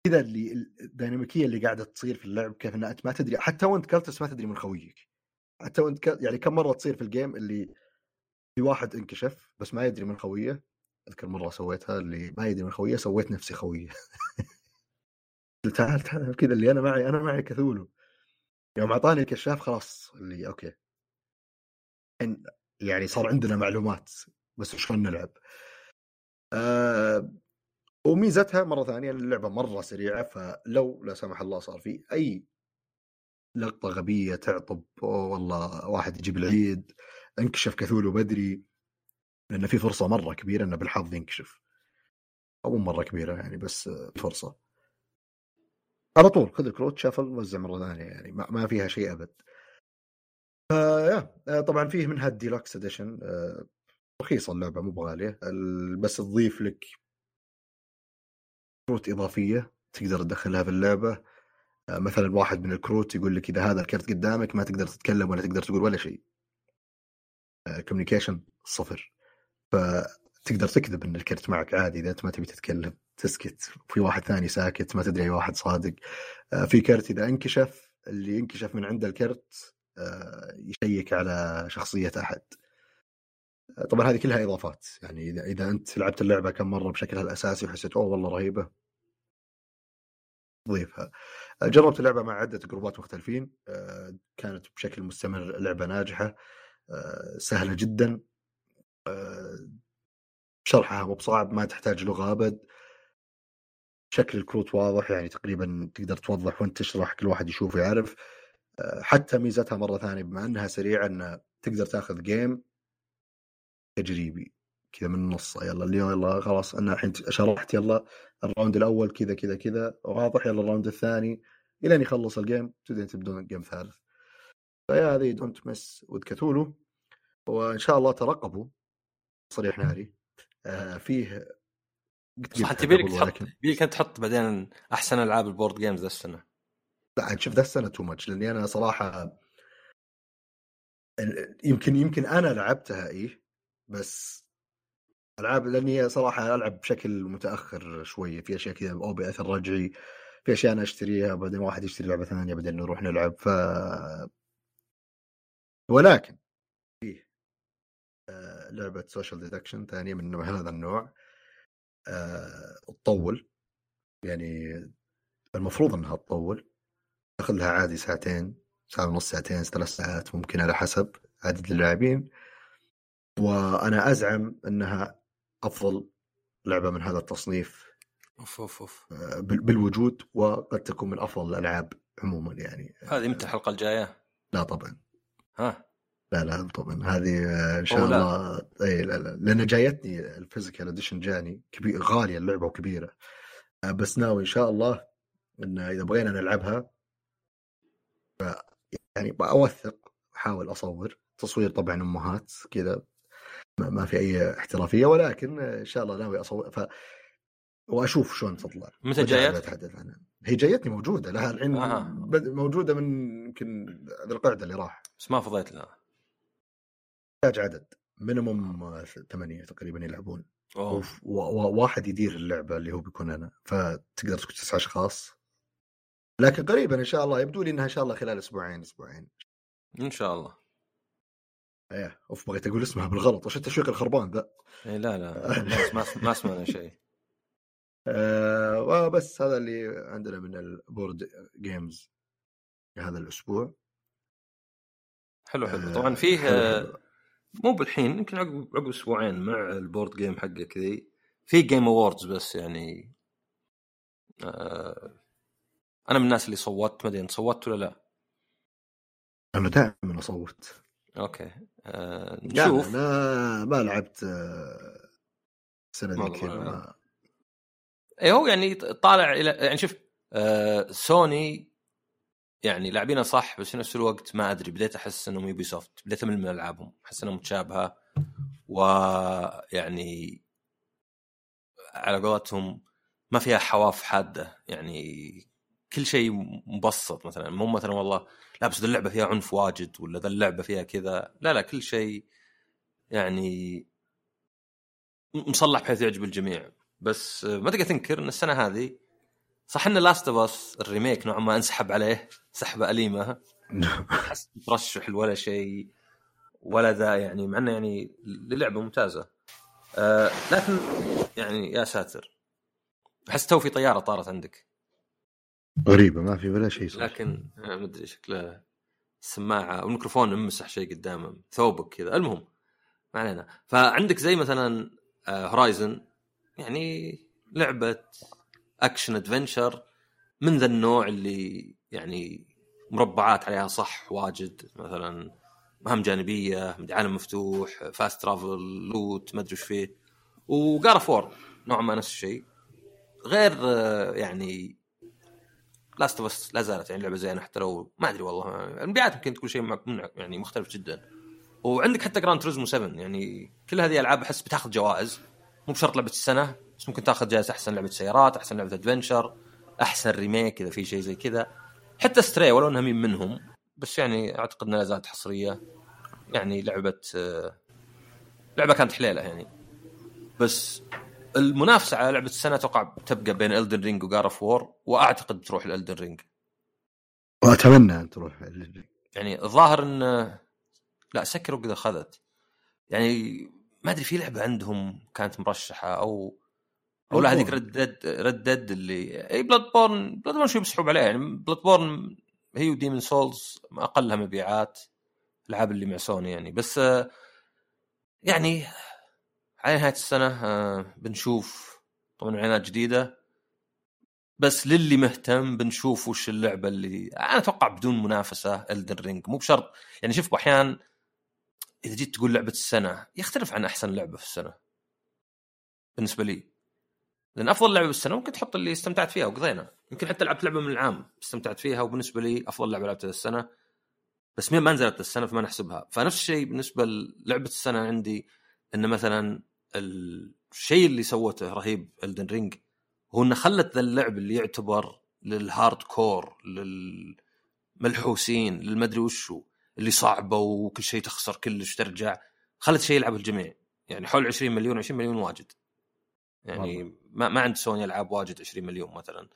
Speaker 1: كذا اللي الديناميكية اللي قاعدة تصير في اللعب كيف أنت ما تدري حتى وأنت cultist ما تدري من خويك. حتى وأنت ك... يعني كم مرة تصير في ال game اللي في واحد انكشف بس ما يدري من خويه؟ أذكر مرة سويتها اللي ما يدري من خويه سويت نفسي خويه. تعال تعال كذا اللي أنا معي أنا معي كثولو يوم أعطاني الكشاف خلاص اللي أوكي. يعني صار عندنا معلومات بس شلون نلعب؟ أه وميزتها مرة ثانية اللعبة مرة سريعة فلو لا سمح الله صار في أي لقطة غبية تعطب والله واحد يجيب العيد انكشف كثولو بدري لأن في فرصة مرة كبيرة إنه بالحظ ينكشف. أو مرة كبيرة يعني بس فرصة. على طول خذ الكروت shuffle وزع مرة ثانية يعني ما فيها شيء أبد. فيا آه، طبعا فيه منها ال deluxe edition آه، رخيصة اللعبة مو بغالية. بس تضيف لك كروت إضافية تقدر تدخلها في اللعبة. آه، مثلا واحد من الكروت يقول لك إذا هذا الكرت قدامك ما تقدر تتكلم ولا تقدر تقول ولا شيء. communication صفر. فتقدر تكذب إن الكرت معك عادي إذا أنت ما تبي تتكلم. تسكت في واحد ثاني ساكت ما تدري أي واحد صادق. آه، في كرت إذا انكشف اللي ينكشف من عنده الكرت آه، يشيك على شخصية أحد. آه، طبعا هذه كلها إضافات. يعني إذا إذا أنت لعبت اللعبة كم مرة بشكلها الاساسي وحسيت أوه والله رهيبة. ضيفها جربت اللعبة مع عدة جروبات مختلفين. كانت بشكل مستمر لعبة ناجحة. سهلة جدا. شرحها مو بصعب ما تحتاج لغة أبد. شكل الكروت واضح يعني تقريبا تقدر توضح وانت تشرح كل واحد يشوف ويعرف. آه، حتى ميزتها مرة ثانية بما إنها سريعة ان تقدر تأخذ game تجريبي كذا من النص يلا اليوم يلا خلاص أنا الحين شرحت يلا ال round الأول كذا كذا كذا واضح يلا ال round الثاني الين يخلص ال game تبدون تبدون game ثالث فيا هذه Don't Mess with Cthulhu وإن شاء الله ترقبوا صريح ناري. آه فيه
Speaker 2: صح أنت يبيلك تحط أنت تحط بعدين أحسن ألعاب ال board games ذا السنة.
Speaker 1: لا عاد شوف ذا السنة too much لأني أنا صراحة يمكن يمكن أنا لعبتها إيه بس ألعاب لأني صراحة ألعب بشكل متأخر شوية في أشياء كذا أو بأثر رجعي في أشياء أنا أشتريها بعدين واحد يشتري لعبة ثانية بعدين نروح نلعب ف ولكن فيه آه، لعبة social deduction ثانية من هذا النوع. تطول. يعني المفروض إنها تطول. تاخذ لها عادي ساعتين ساعة ونص ساعتين ثلاث ساعات ممكن على حسب عدد اللاعبين. وأنا أزعم إنها أفضل لعبة من هذا التصنيف
Speaker 2: أوف أوف أوف.
Speaker 1: آه، بال- بالوجود وقد تكون من أفضل الألعاب عموما يعني
Speaker 2: هذه متى الحلقة الجاية؟
Speaker 1: لا طبعا.
Speaker 2: ها.
Speaker 1: لا لا طبعا. هذه آه، إن شاء. الله إي لا لا. لأن جايتني ال physical edition جاني كبير غالية اللعبة وكبيرة. آه، بس ناوي إن شاء الله إن إذا بغينا نلعبها يعني اوثق أحاول أصور تصوير طبعا أمهات كذا ما في أي احترافية ولكن إن شاء الله ناوي أصور ف وأشوف شلون تطلع.
Speaker 2: متى جايت؟
Speaker 1: بتحدث عنها. هي جايتني موجودة لها الحين
Speaker 2: آه.
Speaker 1: موجودة من يمكن ذي القعدة اللي راح.
Speaker 2: بس ما فضيت لها.
Speaker 1: يحتاج عدد مينيموم ثمانية تقريبا يلعبون.
Speaker 2: اوه
Speaker 1: وف- و- و- واحد يدير اللعبة اللي هو بيكون أنا فتقدر تكون تسعة أشخاص. لكن قريبا إن شاء الله يبدو لي إنها إن شاء الله خلال أسبوعين أسبوعين.
Speaker 2: إن شاء الله.
Speaker 1: إيه أوف بغيت أقول اسمها بالغلط. وش التشويق الخربان ذا؟
Speaker 2: إيه لا لا ما ما سمعنا شيء.
Speaker 1: آه وبس هذا اللي عندنا من ال board games هذا الأسبوع.
Speaker 2: حلو حلو.
Speaker 1: آه،
Speaker 2: طبعا فيه
Speaker 1: حلو
Speaker 2: آه،
Speaker 1: حلو.
Speaker 2: مو بالحين يمكن عقب عقب أسبوعين مع ال board game حقك ذي في Game Awards بس يعني آه أنا من الناس اللي صوتت ما أدري أنت صوتت ولا لا؟
Speaker 1: أنا دائما أصوت
Speaker 2: أوكي آه
Speaker 1: يعني
Speaker 2: نشوف
Speaker 1: أنا ما لعبت آه، السنة ذي
Speaker 2: والله.
Speaker 1: كذا ما-
Speaker 2: اي هو يعني طالع إلى يعني شوف آه سوني يعني لاعبينها صح بس في نفس الوقت ما أدري بديت أحس إنهم يوبي سوفت بديت أمل من ألعابهم أحس انها متشابهة. ويعني على قولتهم ما فيها حواف حادة. يعني كل شيء مبسط مثلا. مو مثلا والله لا بس ذا اللعبة فيها عنف واجد ولا ذا اللعبة فيها كذا. لا لا كل شيء يعني مصلح بحيث يعجب الجميع. بس ما تقدر تنكر إن السنة هذه صح إن Last of Us ال remake نوعا ما انسحب عليه سحبة أليمة. حتى ترشح ولا شيء ولا ذا يعني مع إنه يعني للعبة ممتازة. آه لكن يعني يا ساتر أحس تو في طيارة طارت عندك.
Speaker 1: غريبة ما في ولا شيء صار
Speaker 2: لكن آه، ما أدري شكله السماعه أو الميكروفون امسح شيء قدامه ثوبك كذا. المهم ما علينا. فعندك زي مثلا Horizon يعني لعبة action adventure من ذا النوع اللي يعني مربعات عليها صح واجد. مثلا مهام جانبية عالم مفتوح fast travel loot ما أدري وش فيه. و God of War نوعا ما نفس الشيء. غير آه، يعني Last of لا زالت يعني لعبة زينة حتى لو ما أدري والله. المبيعات يمكن تكون شيء يعني مختلف جدا. وعندك حتى Gran Turismo 7 يعني كل هذه الالعاب أحس بتأخذ جوائز. مو بشرط لعبة السنة. ممكن تاخذ جائزه أحسن لعبة سيارات أحسن لعبة adventure أحسن remake إذا في شيء زي كذا. حتى Stray ولو انها مين منهم بس يعني أعتقد إنها لا زالت حصرية. يعني لعبة لعبة كانت حليلة يعني. بس المنافسة على لعبة السنة أتوقع تبقى بين Elden Ring و God of War وأعتقد تروح ل Elden
Speaker 1: Ring وأتمنى أن تروح
Speaker 2: يعني الظاهر إن لا سكروا كذا اخذت يعني ما أدري في لعبة عندهم كانت مرشحة أو أو لا هذيك Red Dead Red Dead اللي إي Bloodborne Bloodborne شوي بيسحب عليها؟ يعني Bloodborne هي و Demon's Souls أقلها مبيعات الألعاب اللي مع سوني يعني. بس آه، يعني على نهاية السنة آه، بنشوف طبعا اعلانات جديدة. بس للي مهتم بنشوف وش اللعبة اللي أنا أتوقع بدون منافسة Elden Ring مو بشرط يعني شوف أحيانا إذا جيت تقول لعبة السنة يختلف عن أحسن لعبة في السنة. بالنسبة لي. لأن أفضل لعبة بالسنة ممكن تحط اللي استمتعت فيها وقضينا. يمكن حتى لعبت لعبه من العام استمتعت فيها وبالنسبة لي أفضل لعبة لعبتها السنة. بس ما نزلت السنة فما نحسبها فنفس الشيء بالنسبة للعبة السنة عندي إن مثلا الشيء اللي سوته رهيب Elden Ring هو إنه خلت ذا اللعب اللي يعتبر لل hardcore للملحوسين للمدري وشو اللي صعبة وكل شيء تخسر كلش ترجع خلت شيء يلعبه الجميع. يعني حول 20 مليون 20 مليون واجد. يعني. ما ما عند سوني العاب واجد 20 مليون مثلا.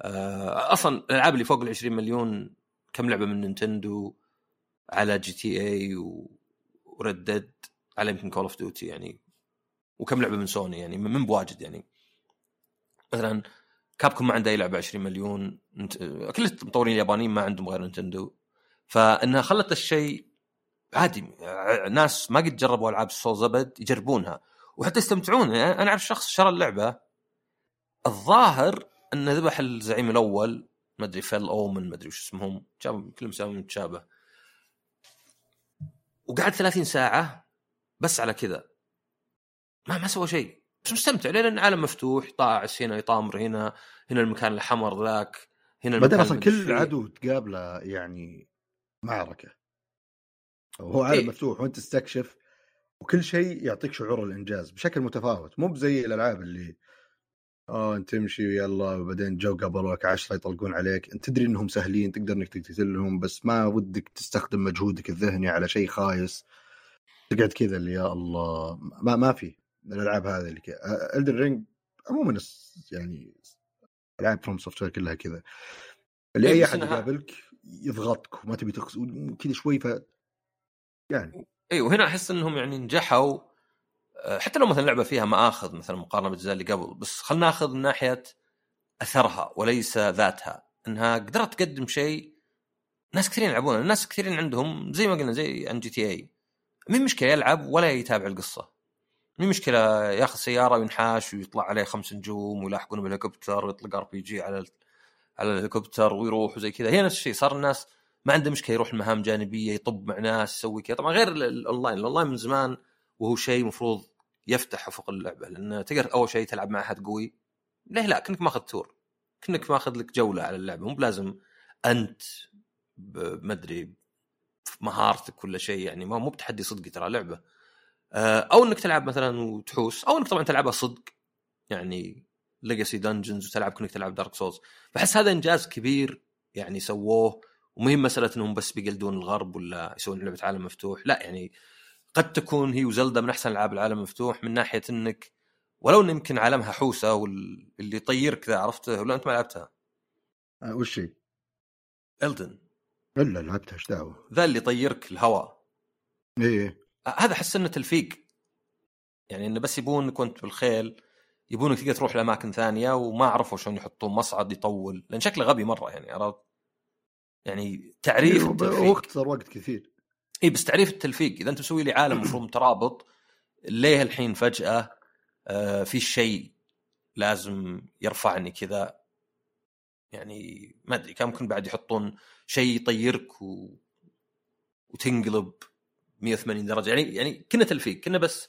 Speaker 2: آه، أصلا الألعاب اللي فوق ال 20 مليون كم لعبة من نينتندو على GTA و Red Dead على يمكن Call of Duty يعني. وكم لعبة من سوني يعني مو بواجد يعني. مثلا Capcom ما عنده أي لعبة 20 مليون كل المطورين اليابانيين ما عندهم غير نينتندو. فإنها خلت الشيء عادي. ناس ما قد جربوا ألعاب ال Souls أبد يجربونها. وحتى يستمتعون. يعني أنا أعرف شخص شرى اللعبة الظاهر انه ذبح الزعيم الأول ما أدري Fell Omen ما أدري وش اسمهم كلهم مسمى متشابه. وقعد 30 ساعة بس على كذا. ما ما سوى شيء. بس مستمتع لأن العالم مفتوح طاعس هنا يطامر هنا هنا المكان الحمر ذاك هنا
Speaker 1: بعدين
Speaker 2: المكان أصلا
Speaker 1: كل. عدو تقابله يعني معركة. وهو عالم
Speaker 2: إيه.
Speaker 1: مفتوح وأنت تستكشف وكل شيء يعطيك شعور الإنجاز بشكل متفاوت. مو بزي الألعاب اللي آه تمشي يلا وبعدين جو قبلوك عشرة يطلقون عليك. أنت تدري إنهم سهلين تقدر إنك تقتلهم بس ما ودك تستخدم مجهودك الذهني على شيء خايس. تقعد كذا اللي يا الله ما ما في الألعاب هذه اللي كذا Elden Ring عموما يعني ألعاب FromSoftware كلها كذا. اللي
Speaker 2: إيه،
Speaker 1: أي
Speaker 2: أحد
Speaker 1: يقابلك يضغطك وما تبي تقص كذا شوي ف يعني.
Speaker 2: اي وهنا أحس إنهم يعني نجحوا حتى لو مثلا لعبة فيها مآخذ مثلا مقارنة بالاجزاء اللي قبل بس خلينا ناخذ من ناحية أثرها وليس ذاتها. إنها قدرت تقدم شيء ناس كثيرين يلعبونه. الناس كثيرين عندهم زي ما قلنا زي عن GTA مين مشكلة يلعب ولا يتابع القصة؟ مين مشكلة ياخذ سيارة وينحاش ويطلع عليه خمس نجوم ويلاحقونه بالهليكوبتر ويطلق RPG على على الهليكوبتر ويروح وزي كذا. هي نفس الشيء صار الناس ما عنده مشكلة يروح المهام جانبية يطب مع ناس يسوي كذا. طبعا غير ال- ال online ال online من زمان وهو شيء مفروض يفتح افق اللعبة لأن تقدر أول شيء تلعب مع أحد قوي. ليه لا؟ كأنك ماخذ tour كأنك ماخذ لك جولة على اللعبة. مو بلازم أنت ما أدري مهارتك ولا شيء يعني. ما مو بتحدي صدقي ترى لعبة. آه، أو إنك تلعب مثلا وتحوس أو إنك طبعا تلعبها صدق. يعني legacy dungeons وتلعب كأنك تلعب Dark Souls بحس هذا إنجاز كبير يعني سووه. ومهم مسألة إنهم بس بيقلدون الغرب ولا يسوون لعبة عالم مفتوح. لا يعني قد تكون هي و Zelda من أحسن ألعاب العالم المفتوح من ناحية إنك ولو إن يمكن عالمها حوسة واللي يطيرك ذا عرفته ولا أنت ما لعبتها؟
Speaker 1: آه، وش هي؟
Speaker 2: الدن
Speaker 1: إلا لعبتها إيش دعوة؟
Speaker 2: ذا اللي يطيرك الهواء
Speaker 1: إيه
Speaker 2: هذا أحس إنه تلفيق. يعني إنه بس يبونك وأنت بالخيل يبونك تقدر تروح لأماكن ثانية وما عرفوا شلون يحطون مصعد يطول لأن شكله غبي مرة يعني عرفت؟ يعني تعريف
Speaker 1: إيه،
Speaker 2: التلفيق
Speaker 1: واختصر وقت كثير.
Speaker 2: اي بس تعريف التلفيق. إذا أنت مسوي لي عالم مفروض مترابط ليه الحين فجأة آه في شيء لازم يرفعني كذا؟ يعني ما أدري كان ممكن بعد يحطون شيء يطيرك و... وتنقلب 180 درجة. يعني يعني كنا تلفيق كنا بس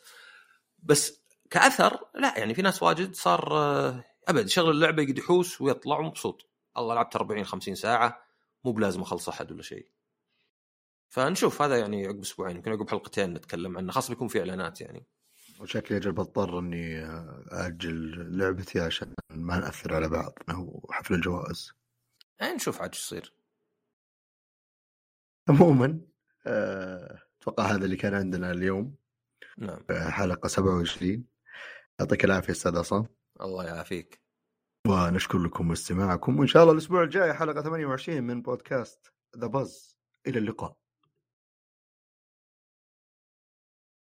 Speaker 2: بس كأثر لا يعني في ناس واجد صار آه، أبد يشغل اللعبة يقعد يحوس ويطلع مبسوط. الله لعبت 40 50 ساعة مو بلازم أخلص أحد ولا شيء. فنشوف هذا يعني عقب أسبوعين يمكن عقب حلقتين نتكلم عنه خاصه بيكون في إعلانات يعني.
Speaker 1: وشكلي أجل بضطر إني أجل لعبتي عشان ما نأثر على بعض هو حفل الجوائز.
Speaker 2: يعني نشوف عاد يصير.
Speaker 1: عموما آه، أتوقع هذا اللي كان عندنا اليوم.
Speaker 2: نعم.
Speaker 1: في حلقة 27 يعطيك العافية أستاذ عصام.
Speaker 2: الله يعافيك.
Speaker 1: ونشكر لكم استماعكم وإن شاء الله الأسبوع الجاي حلقة 28 من بودكاست ذا باز إلى اللقاء.